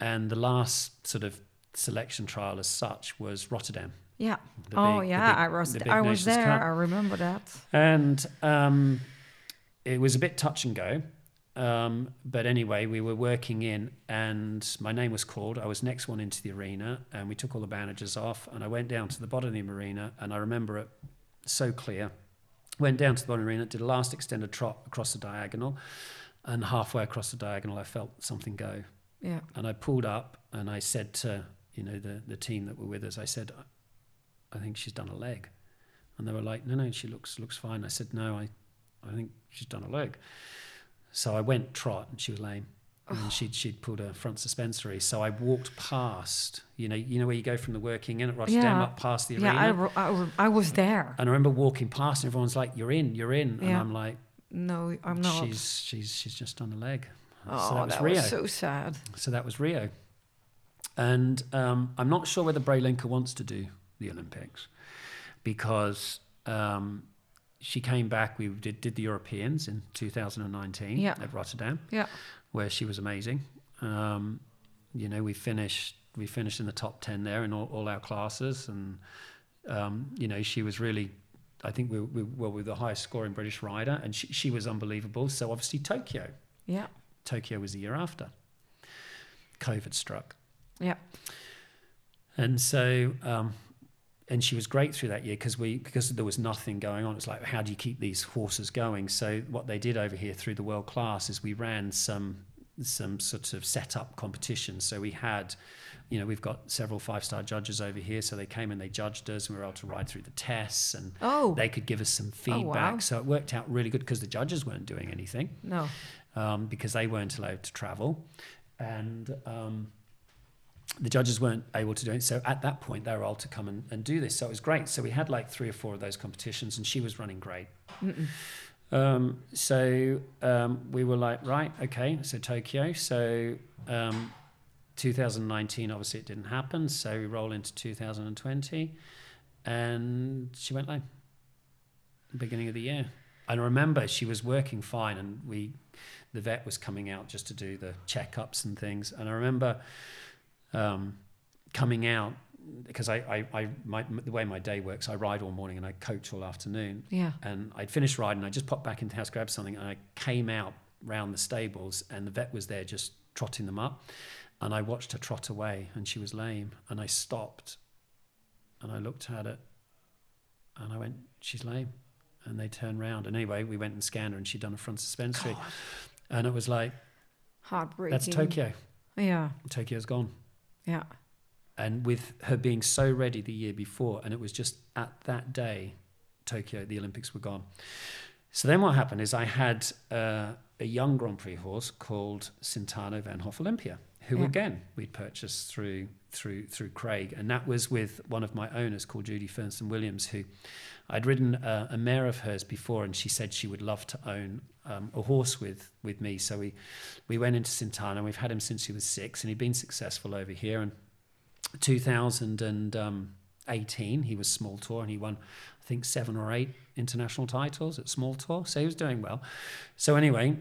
And the last sort of selection trial, as such, was Rotterdam. Yeah. The oh big- yeah, big- I was the I was there. Cup. I remember that. And um, it was a bit touch and go. Um, but anyway, we were working in, and my name was called. I was next one into the arena, and we took all the bandages off, and I went down to the bottom of the arena, and I remember it so clear. Went down to the bottom of the arena, did a last extended trot across the diagonal, and halfway across the diagonal, I felt something go, Yeah. and I pulled up, and I said to you know the the team that were with us, I said, I think she's done a leg. And they were like, no, no, she looks looks fine. I said, no, I, I think she's done a leg. So I went trot and she was lame. And then she'd, she'd pulled a front suspensory. So I walked past, you know, you know where you go from the working in at Rotterdam Yeah. up past the Yeah, arena. I, I, I was there. and I remember walking past and everyone's like, you're in, you're in. And I'm like, No, I'm not. she's, she's, she's just done a leg. oh, so that was that Rio. was so sad. So that was Rio. And um, I'm not sure whether Briolinca wants to do the Olympics because um, she came back. We did, did the Europeans in 2019 Yeah. at Rotterdam, Yeah. where she was amazing. Um, you know, we finished we finished in the top 10 there in all, all our classes. And, um, you know, she was really, I think we, we, well, we were the highest scoring British rider, and she, she was unbelievable. So obviously, Tokyo. Yeah. Tokyo was the year after. COVID struck. Yeah. And so, um, and she was great through that year because we because there was nothing going on. It's like how do you keep these horses going? So what they did over here through the world class is we ran some some sort of set up competitions. So we had, you know, we've got several five star judges over here. So they came and they judged us, and we were able to ride through the tests, and Oh. they could give us some Oh, wow. feedback. So it worked out really good because the judges weren't doing anything No. um, because they weren't allowed to travel, and um, the judges weren't able to do it. So at that point, they were able to come and, and do this. So it was great. So we had like three or four of those competitions, and she was running great. Um, so um, we were like, right, okay, so Tokyo. So um, 2019, obviously, it didn't happen. So we roll into 2020, and she went lame. Beginning of the year. And I remember she was working fine, and we, the vet was coming out just to do the checkups and things. And I remember um, coming out because I, I, I my, the way my day works, I ride all morning and I coach all afternoon. Yeah. And I'd finished riding, I just popped back into the house, grabbed something, and I came out round the stables, and the vet was there just trotting them up. And I watched her trot away, and she was lame. And I stopped, and I looked at it, and I went, "She's lame." And they turned round, and anyway, we went and scanned her, and she'd done a front suspensory, and it was like, Heartbreaking. "That's Tokyo. Yeah. Tokyo's gone." Yeah. and with her being so ready the year before, and it was just at that day, Tokyo, the Olympics were gone. So then what happened is I had uh, a young Grand Prix horse called Sintano Van Hof Olympia, who Yeah. again we'd purchased through through through Craig, and that was with one of my owners called Judy Fernston Williams, who I'd ridden a, a mare of hers before, and she said she would love to own um, a horse with with me. So we we went into Sintano. We've had him since he was six, and he'd been successful over here. And 2018, he was small tour, and he won, I think, seven or eight international titles at small tour. So he was doing well. So anyway,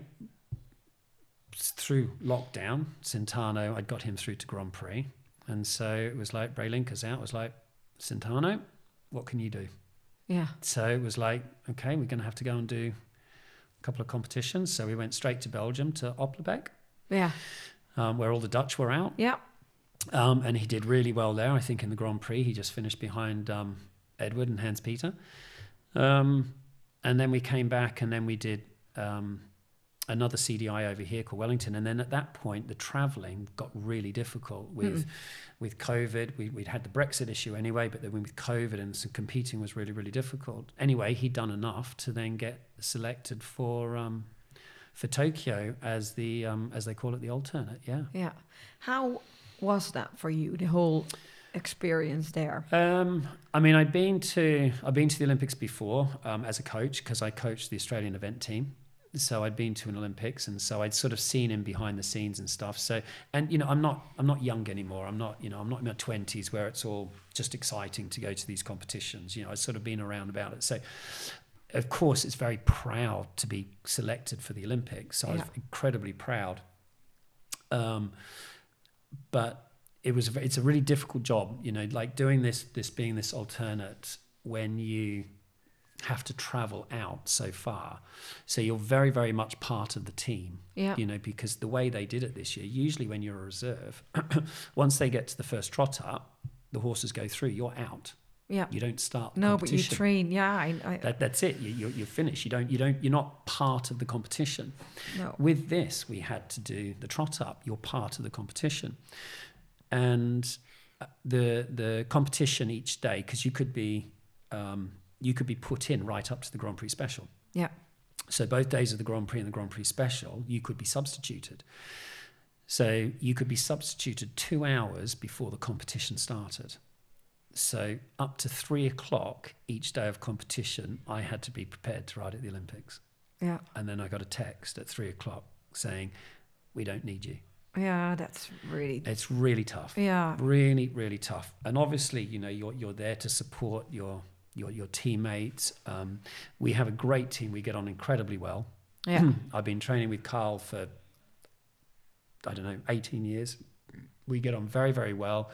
through lockdown, Sintano, I'd got him through to Grand Prix, and so it was like Briolinca's out. It was like Sintano, what can you do? Yeah. So it was like, okay, we're going to have to go and do couple of competitions. So we went straight to Belgium to Opglabbeek, Yeah. um, where all the Dutch were out. Yeah. Um, and he did really well there. I think in the Grand Prix, he just finished behind um, Edward and Hans Peter. Um, and then we came back and then we did um, another CDI over here called Wellington. And then at that point, the traveling got really difficult with with COVID. We, we'd had the Brexit issue anyway, but then with COVID and some competing was really, really difficult. Anyway, he'd done enough to then get selected for. Um, for Tokyo as the um, as they call it the alternate, yeah. Yeah. How was that for you? The whole experience there. Um, I mean, I'd been to I've been to the Olympics before um, as a coach because I coached the Australian event team, so I'd been to an Olympics, and so I'd sort of seen him behind the scenes and stuff. So, and you know, I'm not I'm not young anymore. I'm not you know I'm not in my twenties where it's all just exciting to go to these competitions. You know, I've sort of been around about it. So, of course, it's very proud to be selected for the Olympics. So I was incredibly proud. Um, but it was it's a really difficult job. You know, like doing this this being this alternate when you have to travel out so far. So you're very, very much part of the team. Yeah. You know, because the way they did it this year, usually when you're a reserve, once they get to the first trot up, the horses go through, you're out. Yeah. You don't start No, but you train. Yeah, I, I That, that's it. You, you're, you're finished. You don't. You don't. You're not part of the competition. no. With this, we had to do the trot up. You're part of the competition, and uh, the the competition each day because you could be um, you could be put in right up to the Grand Prix special. Yeah. So both days of the Grand Prix and the Grand Prix special, you could be substituted. So you could be substituted two hours before the competition started. So up to three o'clock each day of competition, I had to be prepared to ride at the Olympics. Yeah. And then I got a text at three o'clock saying, "We don't need you." Yeah, that's really. It's really tough. Yeah. Really, really tough. And obviously, you know, you're you're there to support your your your teammates. Um, we have a great team. We get on incredibly well. Yeah. I've been training with Carl for I don't know, 18 years. We get on very, very well.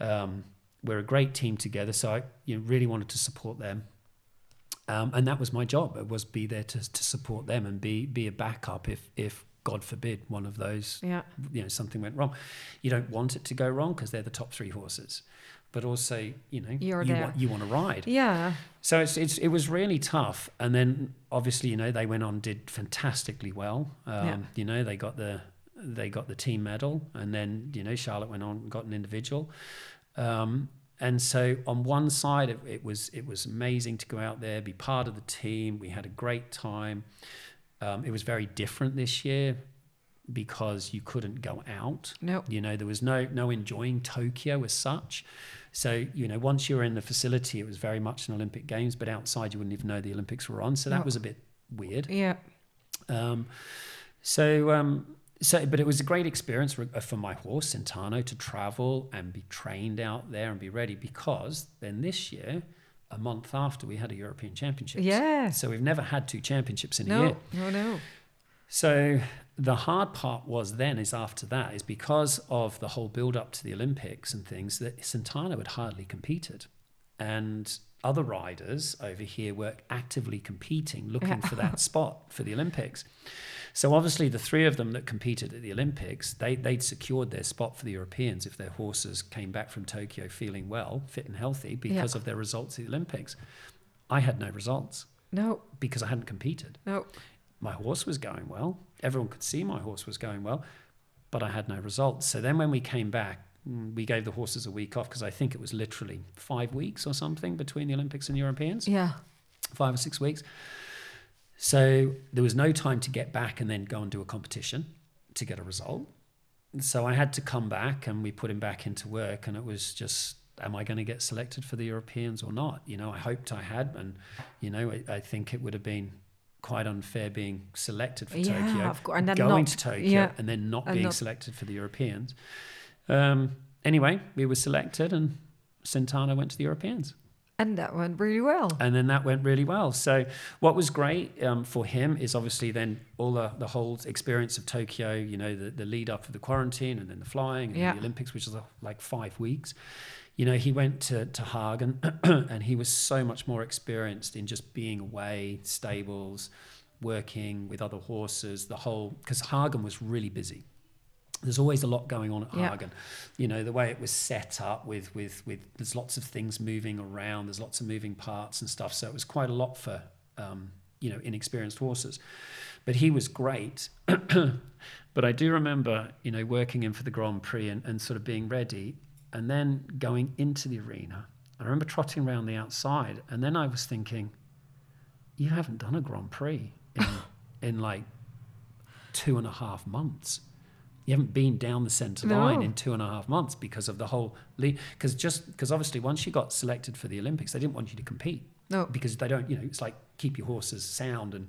Um, we're a great team together, so I you know, really wanted to support them. Um, and that was my job. It was be there to, to support them and be be a backup if if God forbid one of those Yeah. you know something went wrong. You don't want it to go wrong because they're the top three horses, but also you know You're you there. want you want to ride. Yeah. So it's, it's it was really tough, and then obviously you know they went on did fantastically well. Um, Yeah. You know they got the they got the team medal, and then you know Charlotte went on got an individual. Um, and so on one side it, it was it was amazing to go out there, be part of the team. We had a great time. Um, it was very different this year because you couldn't go out. No. You know, there was no no enjoying Tokyo as such. So, you know, once you were in the facility, it was very much an Olympic Games, but outside you wouldn't even know the Olympics were on. So that No. was a bit weird. Yeah. Um, so, um, so, but it was a great experience for, uh, for my horse Sintano to travel and be trained out there and be ready because then this year, a month after, we had a European Championships. Yeah. So we've never had two championships in a year. No. No. So the hard part was then is after that is because of the whole build up to the Olympics and things that Sintano had hardly competed, and other riders over here were actively competing, looking Yeah. for that spot for the Olympics. So obviously the three of them that competed at the Olympics, they they'd secured their spot for the Europeans if their horses came back from Tokyo feeling well, fit and healthy because of their results at the Olympics. I had no results No. because I hadn't competed No. My horse was going well. Everyone could see my horse was going well, but I had no results. So then when we came back, we gave the horses a week off because I think it was literally five weeks or something between the Olympics and Europeans, Yeah. five or six weeks. So there was no time to get back and then go and do a competition to get a result. So I had to come back and we put him back into work and it was just am I going to get selected for the Europeans or not? You know, I hoped I had and you know, I, I think it would have been quite unfair being selected for Yeah, Tokyo, of course, and then going not- to Tokyo yeah, and then not and being not- selected for the Europeans. Um, anyway, we were selected and Sintano went to the Europeans And that went really well. and then that went really well. So what was great um, for him is obviously then all the, the whole experience of Tokyo, you know, the, the lead up for the quarantine and then the flying and Yeah. the Olympics, which is uh, like five weeks. You know, he went to, to Hagen and he was so much more experienced in just being away, stables, working with other horses, the whole, because Hagen was really busy there's always a lot going on at Yeah. Hagen. You know, the way it was set up with with with there's lots of things moving around, there's lots of moving parts and stuff. So it was quite a lot for um, you know, inexperienced horses. But he was great. but I do remember, you know, working in for the Grand Prix and, and sort of being ready and then going into the arena. I remember trotting around the outside and then I was thinking, you haven't done a Grand Prix in, in like two and a half months. You haven't been down the centre No. line in two and a half months because of the whole because just because obviously once you got selected for the Olympics, they didn't want you to compete No. because they don't you know it's like keep your horses sound and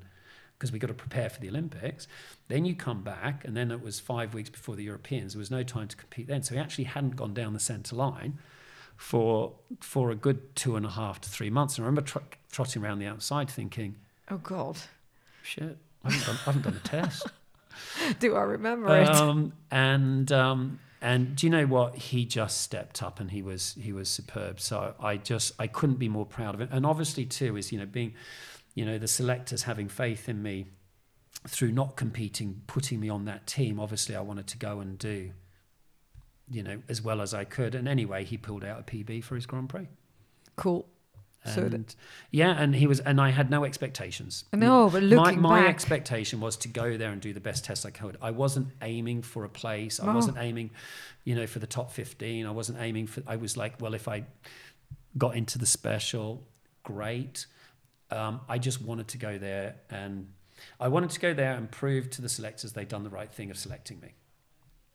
because we got to prepare for the Olympics. Then you come back, and then it was five weeks before the Europeans. There was no time to compete then, so he actually hadn't gone down the centre line for for a good two and a half to three months. And I remember tr- trotting around the outside, thinking, Oh God, "Shit, I haven't done, I haven't done a test." do I remember it? um, and um, and do you know what? He just stepped up and he was he was superb. So I just I couldn't be more proud of him. And obviously too is you know being, you know the selectors having faith in me through not competing, putting me on that team. Obviously I wanted to go and do, you know, as well as I could. And anyway, he pulled out a PB for his Grand Prix. Cool. So And that- yeah, and he was, and I had no expectations. No, but looking my, my back- expectation was to go there and do the best test I could. I wasn't aiming for a place. I No. wasn't aiming, you know, for the top fifteen. I wasn't aiming for. I was like, well, if I got into the special, great. Um, I just wanted to go there, and I wanted to go there and prove to the selectors they'd done the right thing of selecting me.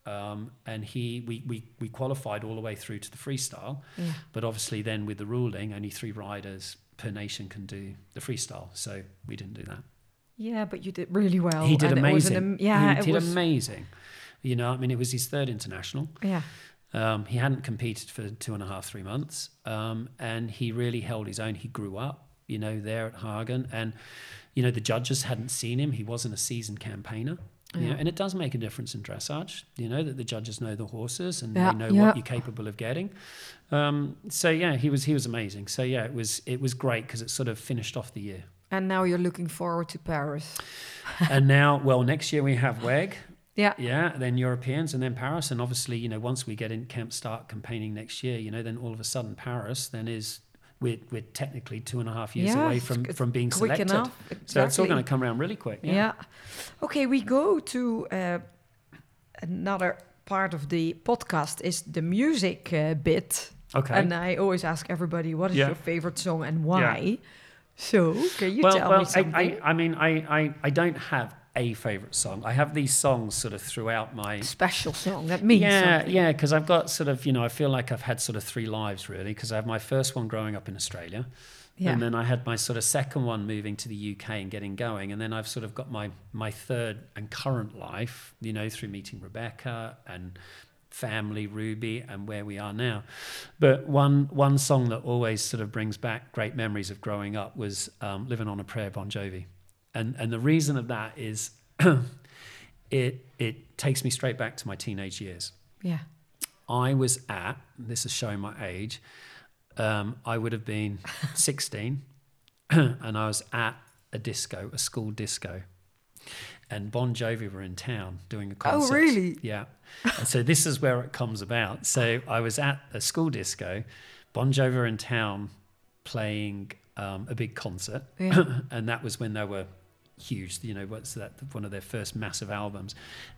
Um, and he, we, we, we qualified all the way through to the freestyle. Yeah. But obviously, then with the ruling, only three riders per nation can do the freestyle. So we didn't do that. yeah, but you did really well. he did and it was an amazing. am- yeah, he did was. amazing. You know, I mean, it was his third international. Yeah, Um, he hadn't competed for two and a half, three months, um, and he really held his own. He grew up, you know, there at Hagen, and you know the judges hadn't seen him. He wasn't a seasoned campaigner. You know, and it does make a difference in dressage, you know, that the judges know the horses and Yeah, they know yeah. what you're capable of getting. Um, so yeah, he was he was amazing. So yeah, it was it was great because it sort of finished off the year. and now you're looking forward to Paris. and now, well, next year we have WEG, Yeah, yeah, then Europeans and then Paris. And obviously, you know, once we get in camp, start campaigning next year, you know, then all of a sudden Paris then is we're, we're technically two and a half years Yeah, away from from being quick selected. enough. So it's all going to come around really quick. Yeah. Yeah. Okay, we go to uh, another part of the podcast is the music uh, bit. Okay. And I always ask everybody, what is Yeah. your favorite song and why? So, can you well, tell well, me something? I, I, I mean, I, I, I don't have a favorite song. I have these songs sort of throughout my Special song that means yeah, something. yeah, because I've got sort of, you know, I feel like I've had sort of three lives really, because I have my first one growing up in Australia. Yeah. And then I had my sort of second one moving to the UK and getting going. And then I've sort of got my, my third and current life, you know, through meeting Rebecca and family, Ruby, and where we are now. But one, one song that always sort of brings back great memories of growing up was um, Living on a Prayer, Bon Jovi. And, and the reason of that is it, it takes me straight back to my teenage years. Yeah. I was at, this is showing my age, um, I would have been 16, and I was at a disco, a school disco. And Bon Jovi were in town doing a concert. Oh, really? Yeah. And so this is where it comes about. So I was at a school disco, Bon Jovi were in town playing um, a big concert. Yeah. and that was when they were huge. You know, what's that? One of their first massive albums.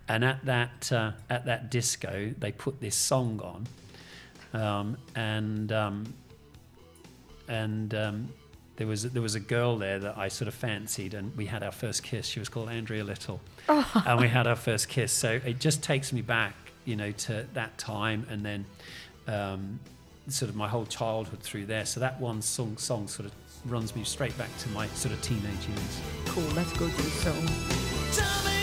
And at that uh, at that disco, they put this song on, um, and um, and um, there was there was a girl there that I sort of fancied, and we had our first kiss. She was called Andrea Little, and we had our first kiss. So it just takes me back, you know, to that time, and then. Um, sort of my whole childhood through there. So that one song, song sort of runs me straight back to my sort of teenage years. Cool, let's go to the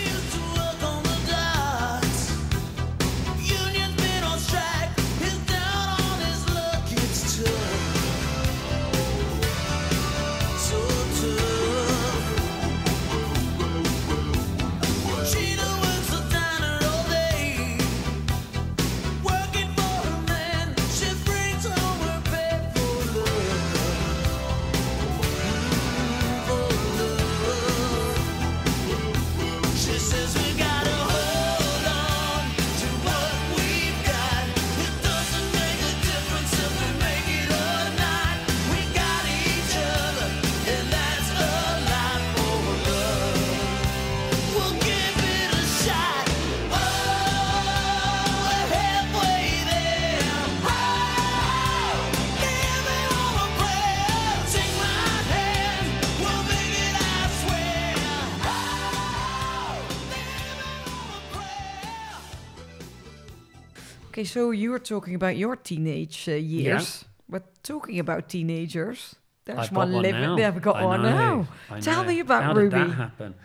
Okay, so you were talking about your teenage uh, years. But talking about teenagers, There's I've one living. now. We've got I one know, now. I Tell know. me about How Ruby. did that happen?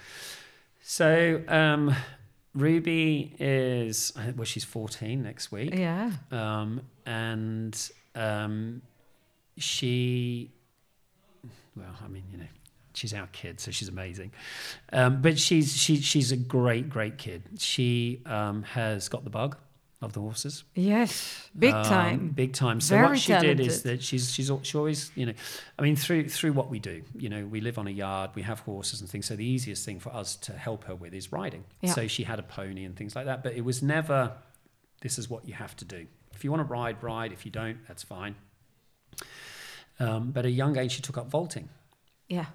So um, Ruby is I think- well, she's 14 next week, Yeah. um, and um, she, well, I mean, you know, she's our kid, so she's amazing. Um, but she's she she's a great great kid. She um, has got the bug of the horses. Yes. Big Um, time. big time. So Very what she did is that she's she's she always you know, I mean through through what we do, you know, we live on a yard, we have horses and things. So the easiest thing for us to help her with is riding. Yeah. So she had a pony and things like that, but it was never. This is what you have to do. If you want to ride, ride. If you don't, that's fine. Um, but at a young age, she took up vaulting Yeah.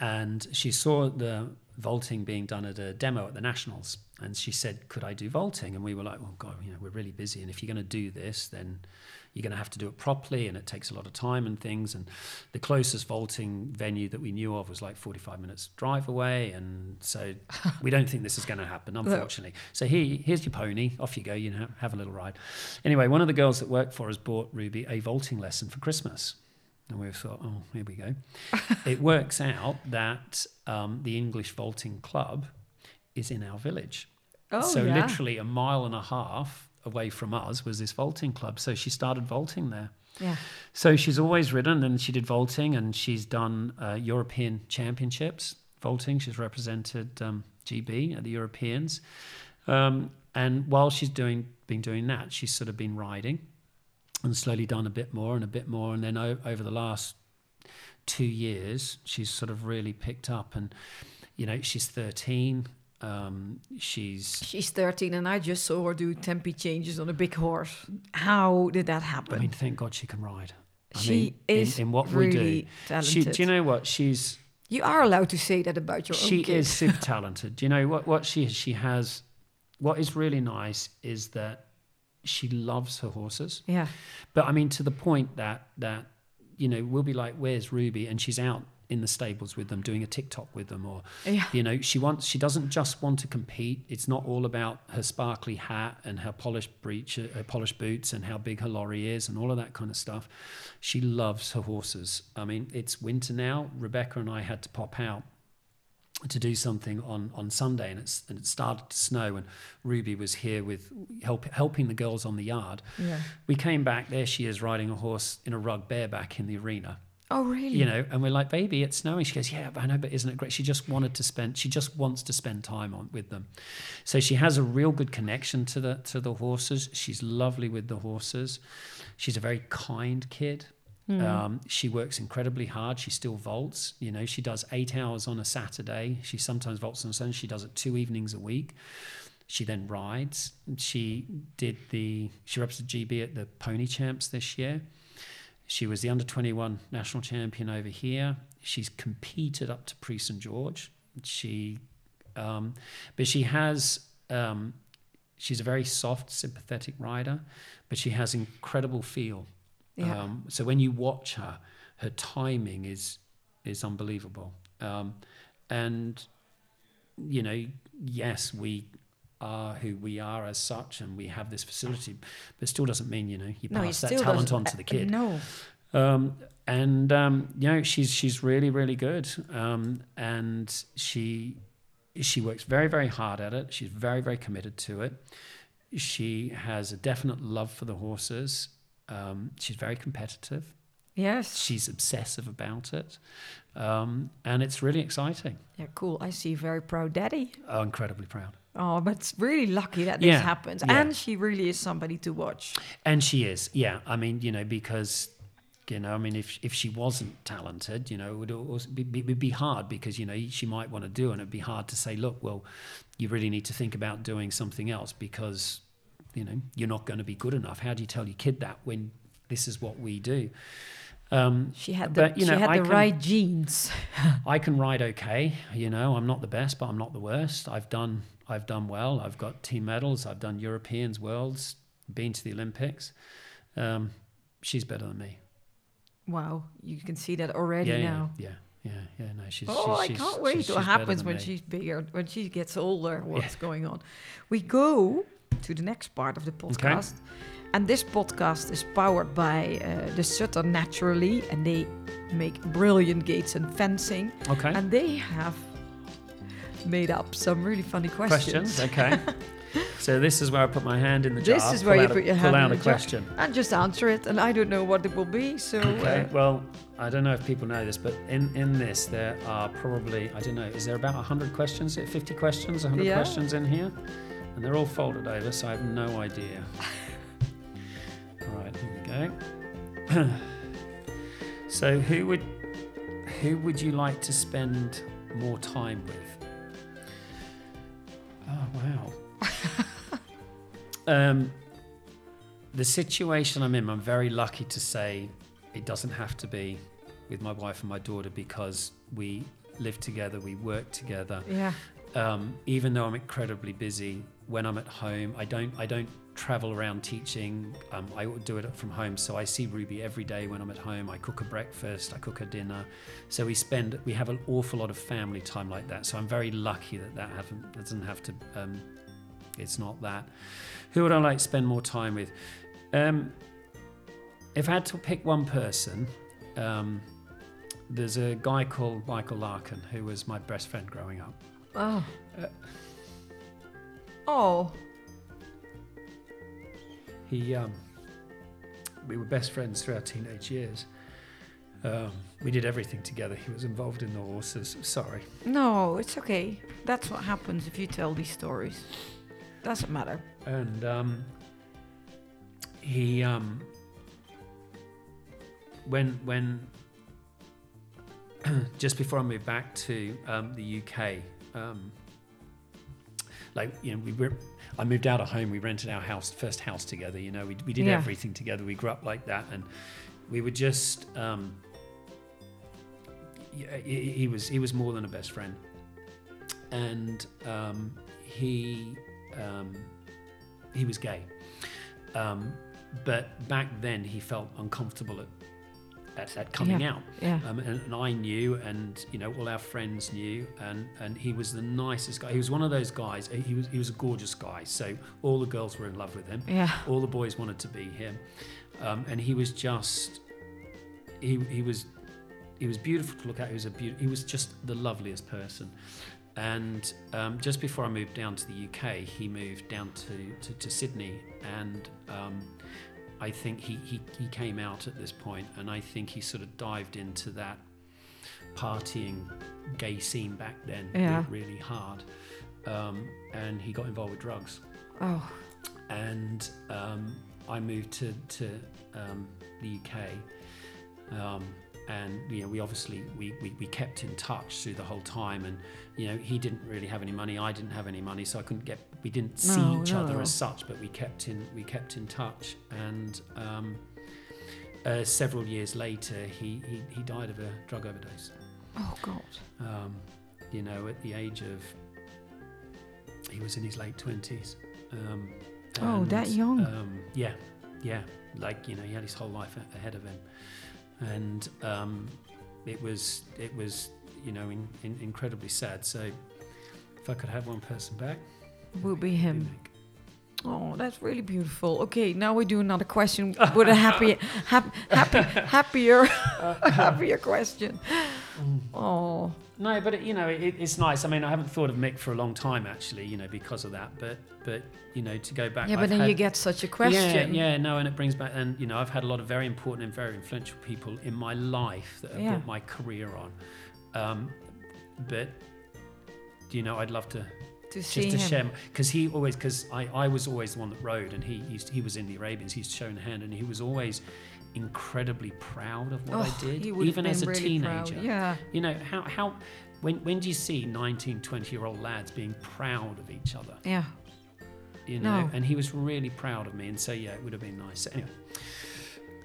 and she saw the vaulting being done at a demo at the nationals. And she said could i do vaulting? And we were like well god you know we're really busy. And if you're going to do this then you're going to have to do it properly and it takes a lot of time and things. And the closest vaulting venue that we knew of was like 45 minutes drive away. And so we don't think this is going to happen unfortunately. So here, here's your pony. Off you go. You know have a little ride. Anyway one of the girls that worked for us bought ruby a vaulting lesson for christmas and we thought, oh, here we go. it works out that um, the English Vaulting Club is in our village. Oh, so yeah. literally a mile and a half away from us was this vaulting club. So she started vaulting there. Yeah. So she's always ridden and she did vaulting and she's done uh, European championships vaulting. She's represented um, GB at the Europeans. Um, and while she's doing been doing that, she's sort of been riding and slowly done a bit more and a bit more. And then o- over the last two years, she's sort of really picked up. And, you know, she's 13. Um, she's She's 13 and I just saw her do tempi changes on a big horse. How did that happen? I mean, thank God she can ride. I She mean, is in, in what really we do. She, talented. do you know what she's? you are allowed to say that about your She own kid. is super talented. Do you know what? What she she has. What is really nice is that she loves her horses. Yeah. But I mean, to the point that that you know, we'll be like, "Where's Ruby?" and she's out in the stables with them, doing a TikTok with them, or Yeah. you know, she wants. She doesn't just want to compete. It's not all about her sparkly hat and her polished breech, uh, her polished boots, and how big her lorry is, and all of that kind of stuff. She loves her horses. I mean, it's winter now. Rebecca and I had to pop out to do something on, on Sunday, and it's and it started to snow, and Ruby was here with help, helping the girls on the yard. Yeah. We came back. There she is riding a horse in a rug bareback in the arena. Oh, really? You know, and we're like, baby, it's snowing. She goes, yeah, but I know, but isn't it great? She just wanted to spend. She just wants to spend time on with them. So she has a real good connection to the to the horses. She's lovely with the horses. She's a very kind kid. Um, she works incredibly hard. She still vaults. You know, she does eight hours on a Saturday. She sometimes vaults on Sunday. She does it two evenings a week. She then rides. She did the. She represented GB at the Pony Champs this year. She was the under 21 national champion over here. She's competed up to Prix St George. She, um, but she has, um, she's a very soft, sympathetic rider, but she has incredible feel. Yeah. Um, so when you watch her, her timing is is unbelievable. Um, and you know, yes, we are who we are as such, and we have this facility, but it still doesn't mean you know you no, pass that talent on to the uh, kid. No. Um, and um, you know, she's she's really really good, um, and she she works very very hard at it. She's very very committed to it. She has a definite love for the horses. Um, she's very competitive. Yes. She's obsessive about it, um, and it's really exciting. Yeah, cool. I see very proud daddy. Oh, incredibly proud. Oh, but it's really lucky that this Yeah, happens. yeah. And she really is somebody to watch. And she is, yeah. I mean, you know, because you know, I mean, if if she wasn't talented, you know, it would be, be, be hard because you know she might want to do, and it'd be hard to say, look, well, you really need to think about doing something else because you know you're not going to be good enough. How do you tell your kid that when this is what we do? Um, She had the, But, you know, she had I the can- right genes. I can ride okay. You know, I'm not the best, but I'm not the worst. I've done I've done well. I've got team medals. I've done Europeans, worlds, been to the Olympics. Um, she's better than me. Wow, you can see that already yeah, now. yeah, yeah, yeah, yeah. No, she's. Oh, she's, I can't she's- wait she's- what happens when me. she's bigger, when she gets older, what's going on. We go to the next part of the podcast. And this podcast is powered by uh, the Sutter Naturally, and they make brilliant gates and fencing. Okay. And they have made up some really funny questions. questions. Okay. so this is where I put my hand in the jar. This is where you put a, your pull hand out in a the jar. question. And just answer it, and I don't know what it will be. So Okay. uh, Well, I don't know if people know this, but in in this there are probably I don't know. Is there about hundred questions? Fifty questions? hundred Yeah. questions in here, and they're all folded over, so I have no idea. all right. Here we go. so who would who would you like to spend more time with? Oh wow. um, the situation I'm in, I'm very lucky to say it doesn't have to be with my wife and my daughter because we live together, we work together. yeah, Um, even though I'm incredibly busy, when I'm at home, I don't I don't travel around teaching. Um, I do it from home, so I see Ruby every day when I'm at home. I cook her breakfast, I cook her dinner, so we spend we have an awful lot of family time like that. So I'm very lucky that that haven't doesn't have to. Um, it's not that. Who would I like to spend more time with? Um, if I had to pick one person, um, there's a guy called Michael Larkin who was my best friend growing up. oh, Uh, oh, He, um, we were best friends through our teenage years. Um, we did everything together. He was involved in the horses. Sorry. no, it's okay. That's what happens if you tell these stories. Doesn't matter. And um, he, um, when when just before I moved back to um, the UK, um, like you know, we were. I moved out of home. We rented our house, first house together. You know, we we did Yeah. everything together. We grew up like that, and we were just. Um, he, he was he was more than a best friend, and um, he um, he was gay, um, but back then he felt uncomfortable at at, at coming Yeah. out. Yeah. Um, and, and I knew, and you know, all our friends knew, and and he was the nicest guy. He was one of those guys. He was he was a gorgeous guy. So all the girls were in love with him. Yeah. All the boys wanted to be him, um, and he was just he he was he was beautiful to look at. He was a beau- he was just the loveliest person. And um, just before I moved down to the UK, he moved down to, to, to Sydney, and um, I think he, he, he came out at this point, and I think he sort of dived into that partying gay scene back then Yeah. really hard, um, and he got involved with drugs. Oh, and um, I moved to to um, the UK, um, and you know we obviously we, we we kept in touch through the whole time, and you know he didn't really have any money, I didn't have any money, so I couldn't get we didn't see No, each other as such, but we kept in we kept in touch, and um, uh, several years later he, he he died of a drug overdose oh God. um, you know, at the age of, he was in his late 20s. Um, Oh, that young. Um, yeah, yeah. Like, you know, he had his whole life a- ahead of him. And um, it was, it was, you know, in, in, incredibly sad. So if I could have one person back, Will be him. Oh, that's really beautiful. Okay, now we do another question with a happy, hap, happy, happier, happier question. Oh, No, but it, you know, it, it's nice. I mean, I haven't thought of Mick for a long time, actually. You know, because of that. But, but you know, to go back. yeah, but I've then had- you get such a question. Yeah, yeah, no, and it brings back, and you know, I've had a lot of very important and very influential people in my life that have Yeah. built my career on. Um, but do you know, I'd love to To see just to him. share because he always because I, I was always the one that rode, and he used, he was in the Arabians. he's used to show in hand, and he was always incredibly proud of what Oh, I did, he would have even as a really proud, teenager. Yeah. You know how how when when do you see 19, 20 year old lads being proud of each other? Yeah. you know, No. and he was really proud of me, and so yeah, it would have been nice. Anyway,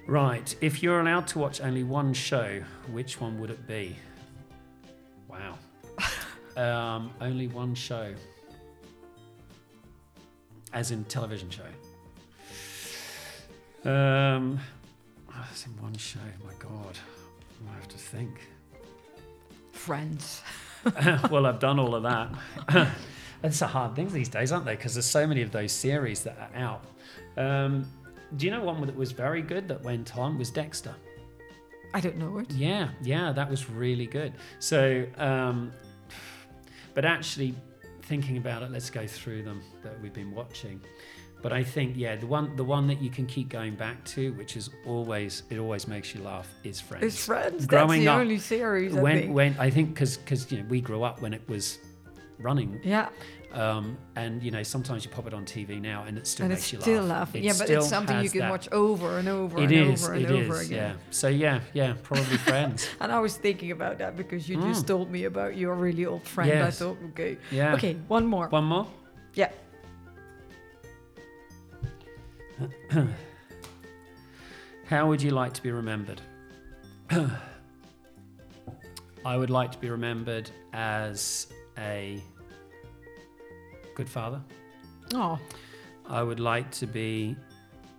right, if you're allowed to watch only one show, which one would it be? Wow, um, only one show, as in television show. Um, oh, as in one show. My God, I have to think. Friends. well, I've done all of that. It's a hard thing these days, aren't they? Because there's so many of those series that are out. Um, do you know one that was very good that went on was Dexter? I don't know it. Yeah, yeah, that was really good. So, um, but actually, thinking about it, let's go through them that we've been watching. But I think, yeah, the one the one that you can keep going back to, which is always it always makes you laugh, is Friends. It's Friends. Growing That's the up, only series. I when think. when I think because because you know we grew up when it was running, yeah, um, and you know sometimes you pop it on TV now and it still and makes you still laugh. laughing. It Yeah, but it's something you can that- watch over and over It and is, over and it over is, again. yeah. So yeah, yeah, probably Friends. And I was thinking about that because you just Mm. told me about your really old friend. I thought, okay, Yeah. okay, one more. One more. Yeah. How would you like to be remembered? I would like to be remembered as a good father. Oh, I would like to be,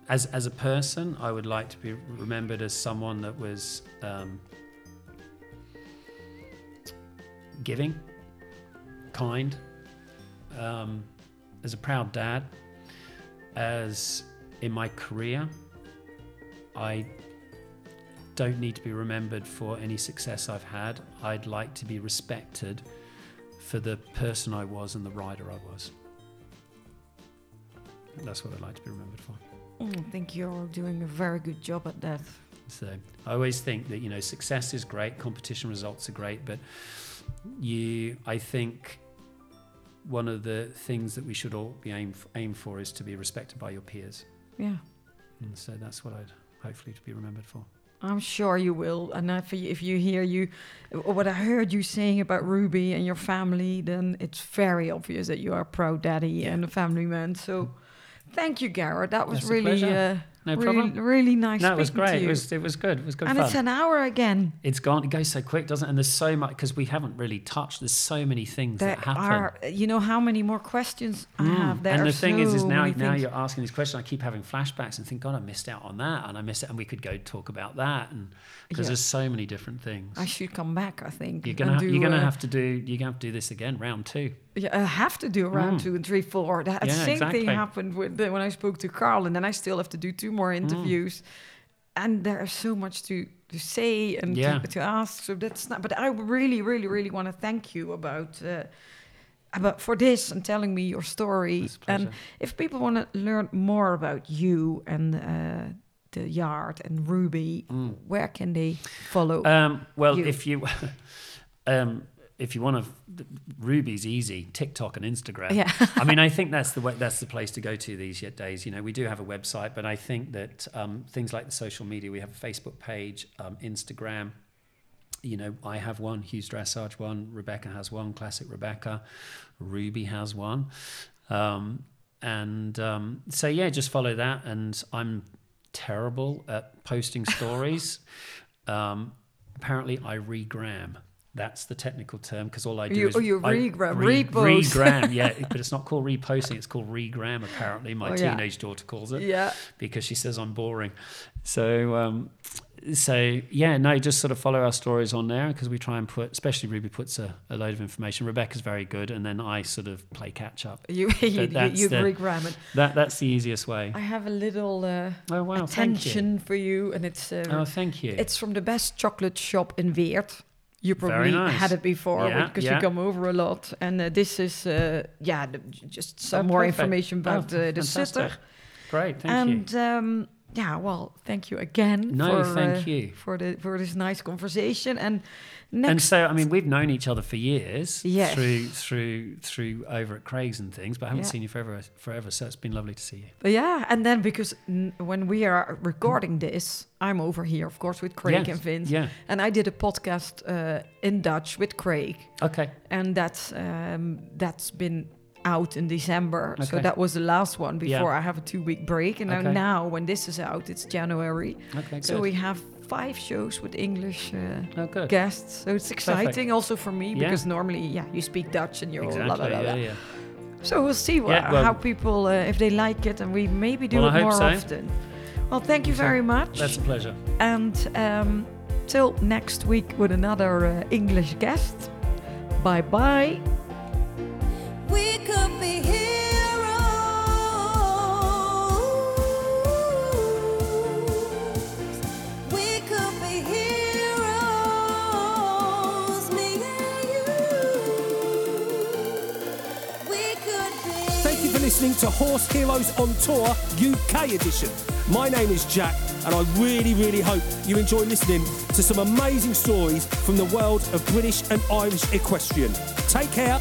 as as a person, I would like to be remembered as someone that was um, giving, kind, um, as a proud dad, as in my career, I don't need to be remembered for any success I've had. I'd like to be respected for the person I was and the rider I was. That's what I'd like to be remembered for. mm, I think you're doing a very good job at that. So I always think that you know success is great, competition results are great, but you, I think, one of the things that we should all be aim aim for is to be respected by your peers, Yeah. and so that's what I'd hopefully to be remembered for. I'm sure you will. And if you, if you hear you, what I heard you saying about Ruby and your family, then it's very obvious that you are a proud daddy and a family man. So, thank you, Gareth. That was That's really, uh, No really, problem. really nice. no, it was great. It was it was good. It was good and fun. it's an hour again. it's gone. It goes so quick, doesn't it? And there's so much because we haven't really touched. There's so many things There that happen. are, you know, how many more questions I Mm. have. There and the thing is, is now now things. you're asking these questions. I keep having flashbacks and think, God, I missed out on that, and I missed it, and we could go talk about that, and because Yeah. there's so many different things. I should come back. I think you're gonna ha- do, you're gonna uh, have to do you're gonna have to do this again, round two. Yeah, I have to do round Mm. two and three, four. That Yeah, same exactly. thing happened with the, when I spoke to Carl, and then I still have to do two Mm. more interviews. And there's so much to, to say and Yeah. to, to ask. So that's not. But I really, really, really want to thank you about uh, about for this and telling me your story. And if people want to learn more about you and uh, the yard and Ruby, Mm. where can they follow? Um, well, you. if you um, if you want to, Ruby's easy. TikTok and Instagram. yeah, I mean, I think that's the way, that's the place to go to these yet days. You know, we do have a website, but I think that um, things like the social media, we have a Facebook page, um, Instagram. You know, I have one, Hughes Dressage one, Rebecca has one, Classic Rebecca, Ruby has one, um, and um, so yeah, just follow that. And I'm terrible at posting stories. um, apparently, I regram. That's the technical term because all I do You- is oh, you regram, re- repost. regram, yeah, but it's not called reposting; it's called regram. Apparently, my Oh, yeah. teenage daughter calls it yeah. because she says I'm boring. So, um, so yeah, no, just sort of follow our stories on there because we try and put, especially Ruby puts a, a load of information. Rebecca's very good, and then I sort of play catch up. You you, you, you the- regram it. That that's the easiest way. I have a little uh, Oh wow, thank you. attention for you, and it's uh, Oh, thank you. it's from the best chocolate shop in Weert. You probably nice. had it before Yeah, because yeah. you come over a lot. And uh, this is, uh, yeah, the, just some Oh, more perfect. information about Oh, uh, the sister. Great, thank you. and um, yeah, well, thank you again. No, for, thank uh, you. for the for this nice conversation. And next, And so, I mean, we've known each other for years Yes. through through through over at Craig's and things, but I haven't Yeah. seen you forever. Forever, so it's been lovely to see you. yeah, and then because n- when we are recording this, I'm over here, of course, with Craig Yes, and Vince. Yeah. And I did a podcast uh, in Dutch with Craig. Okay. and that's um, that's been out in December. Okay. So that was the last one Yeah. before I have a two week break. And now, Okay. now when this is out, it's January. Okay. So good. we have five shows with English uh, oh, guests. So it's exciting also for me Yeah. because normally, yeah, you speak Dutch and you're all Exactly. blah, blah, blah, yeah, blah. yeah. So we'll see wha- Yeah, well- how people, uh, if they like it, and we maybe do Well, it more so. often. Well, thank you very much. That's a pleasure. and um, till next week with another uh, English guest. Bye bye. Listening to Horse Heroes on Tour UK edition. My name is Jack, and I really, really hope you enjoy listening to some amazing stories from the world of British and Irish equestrian. Take care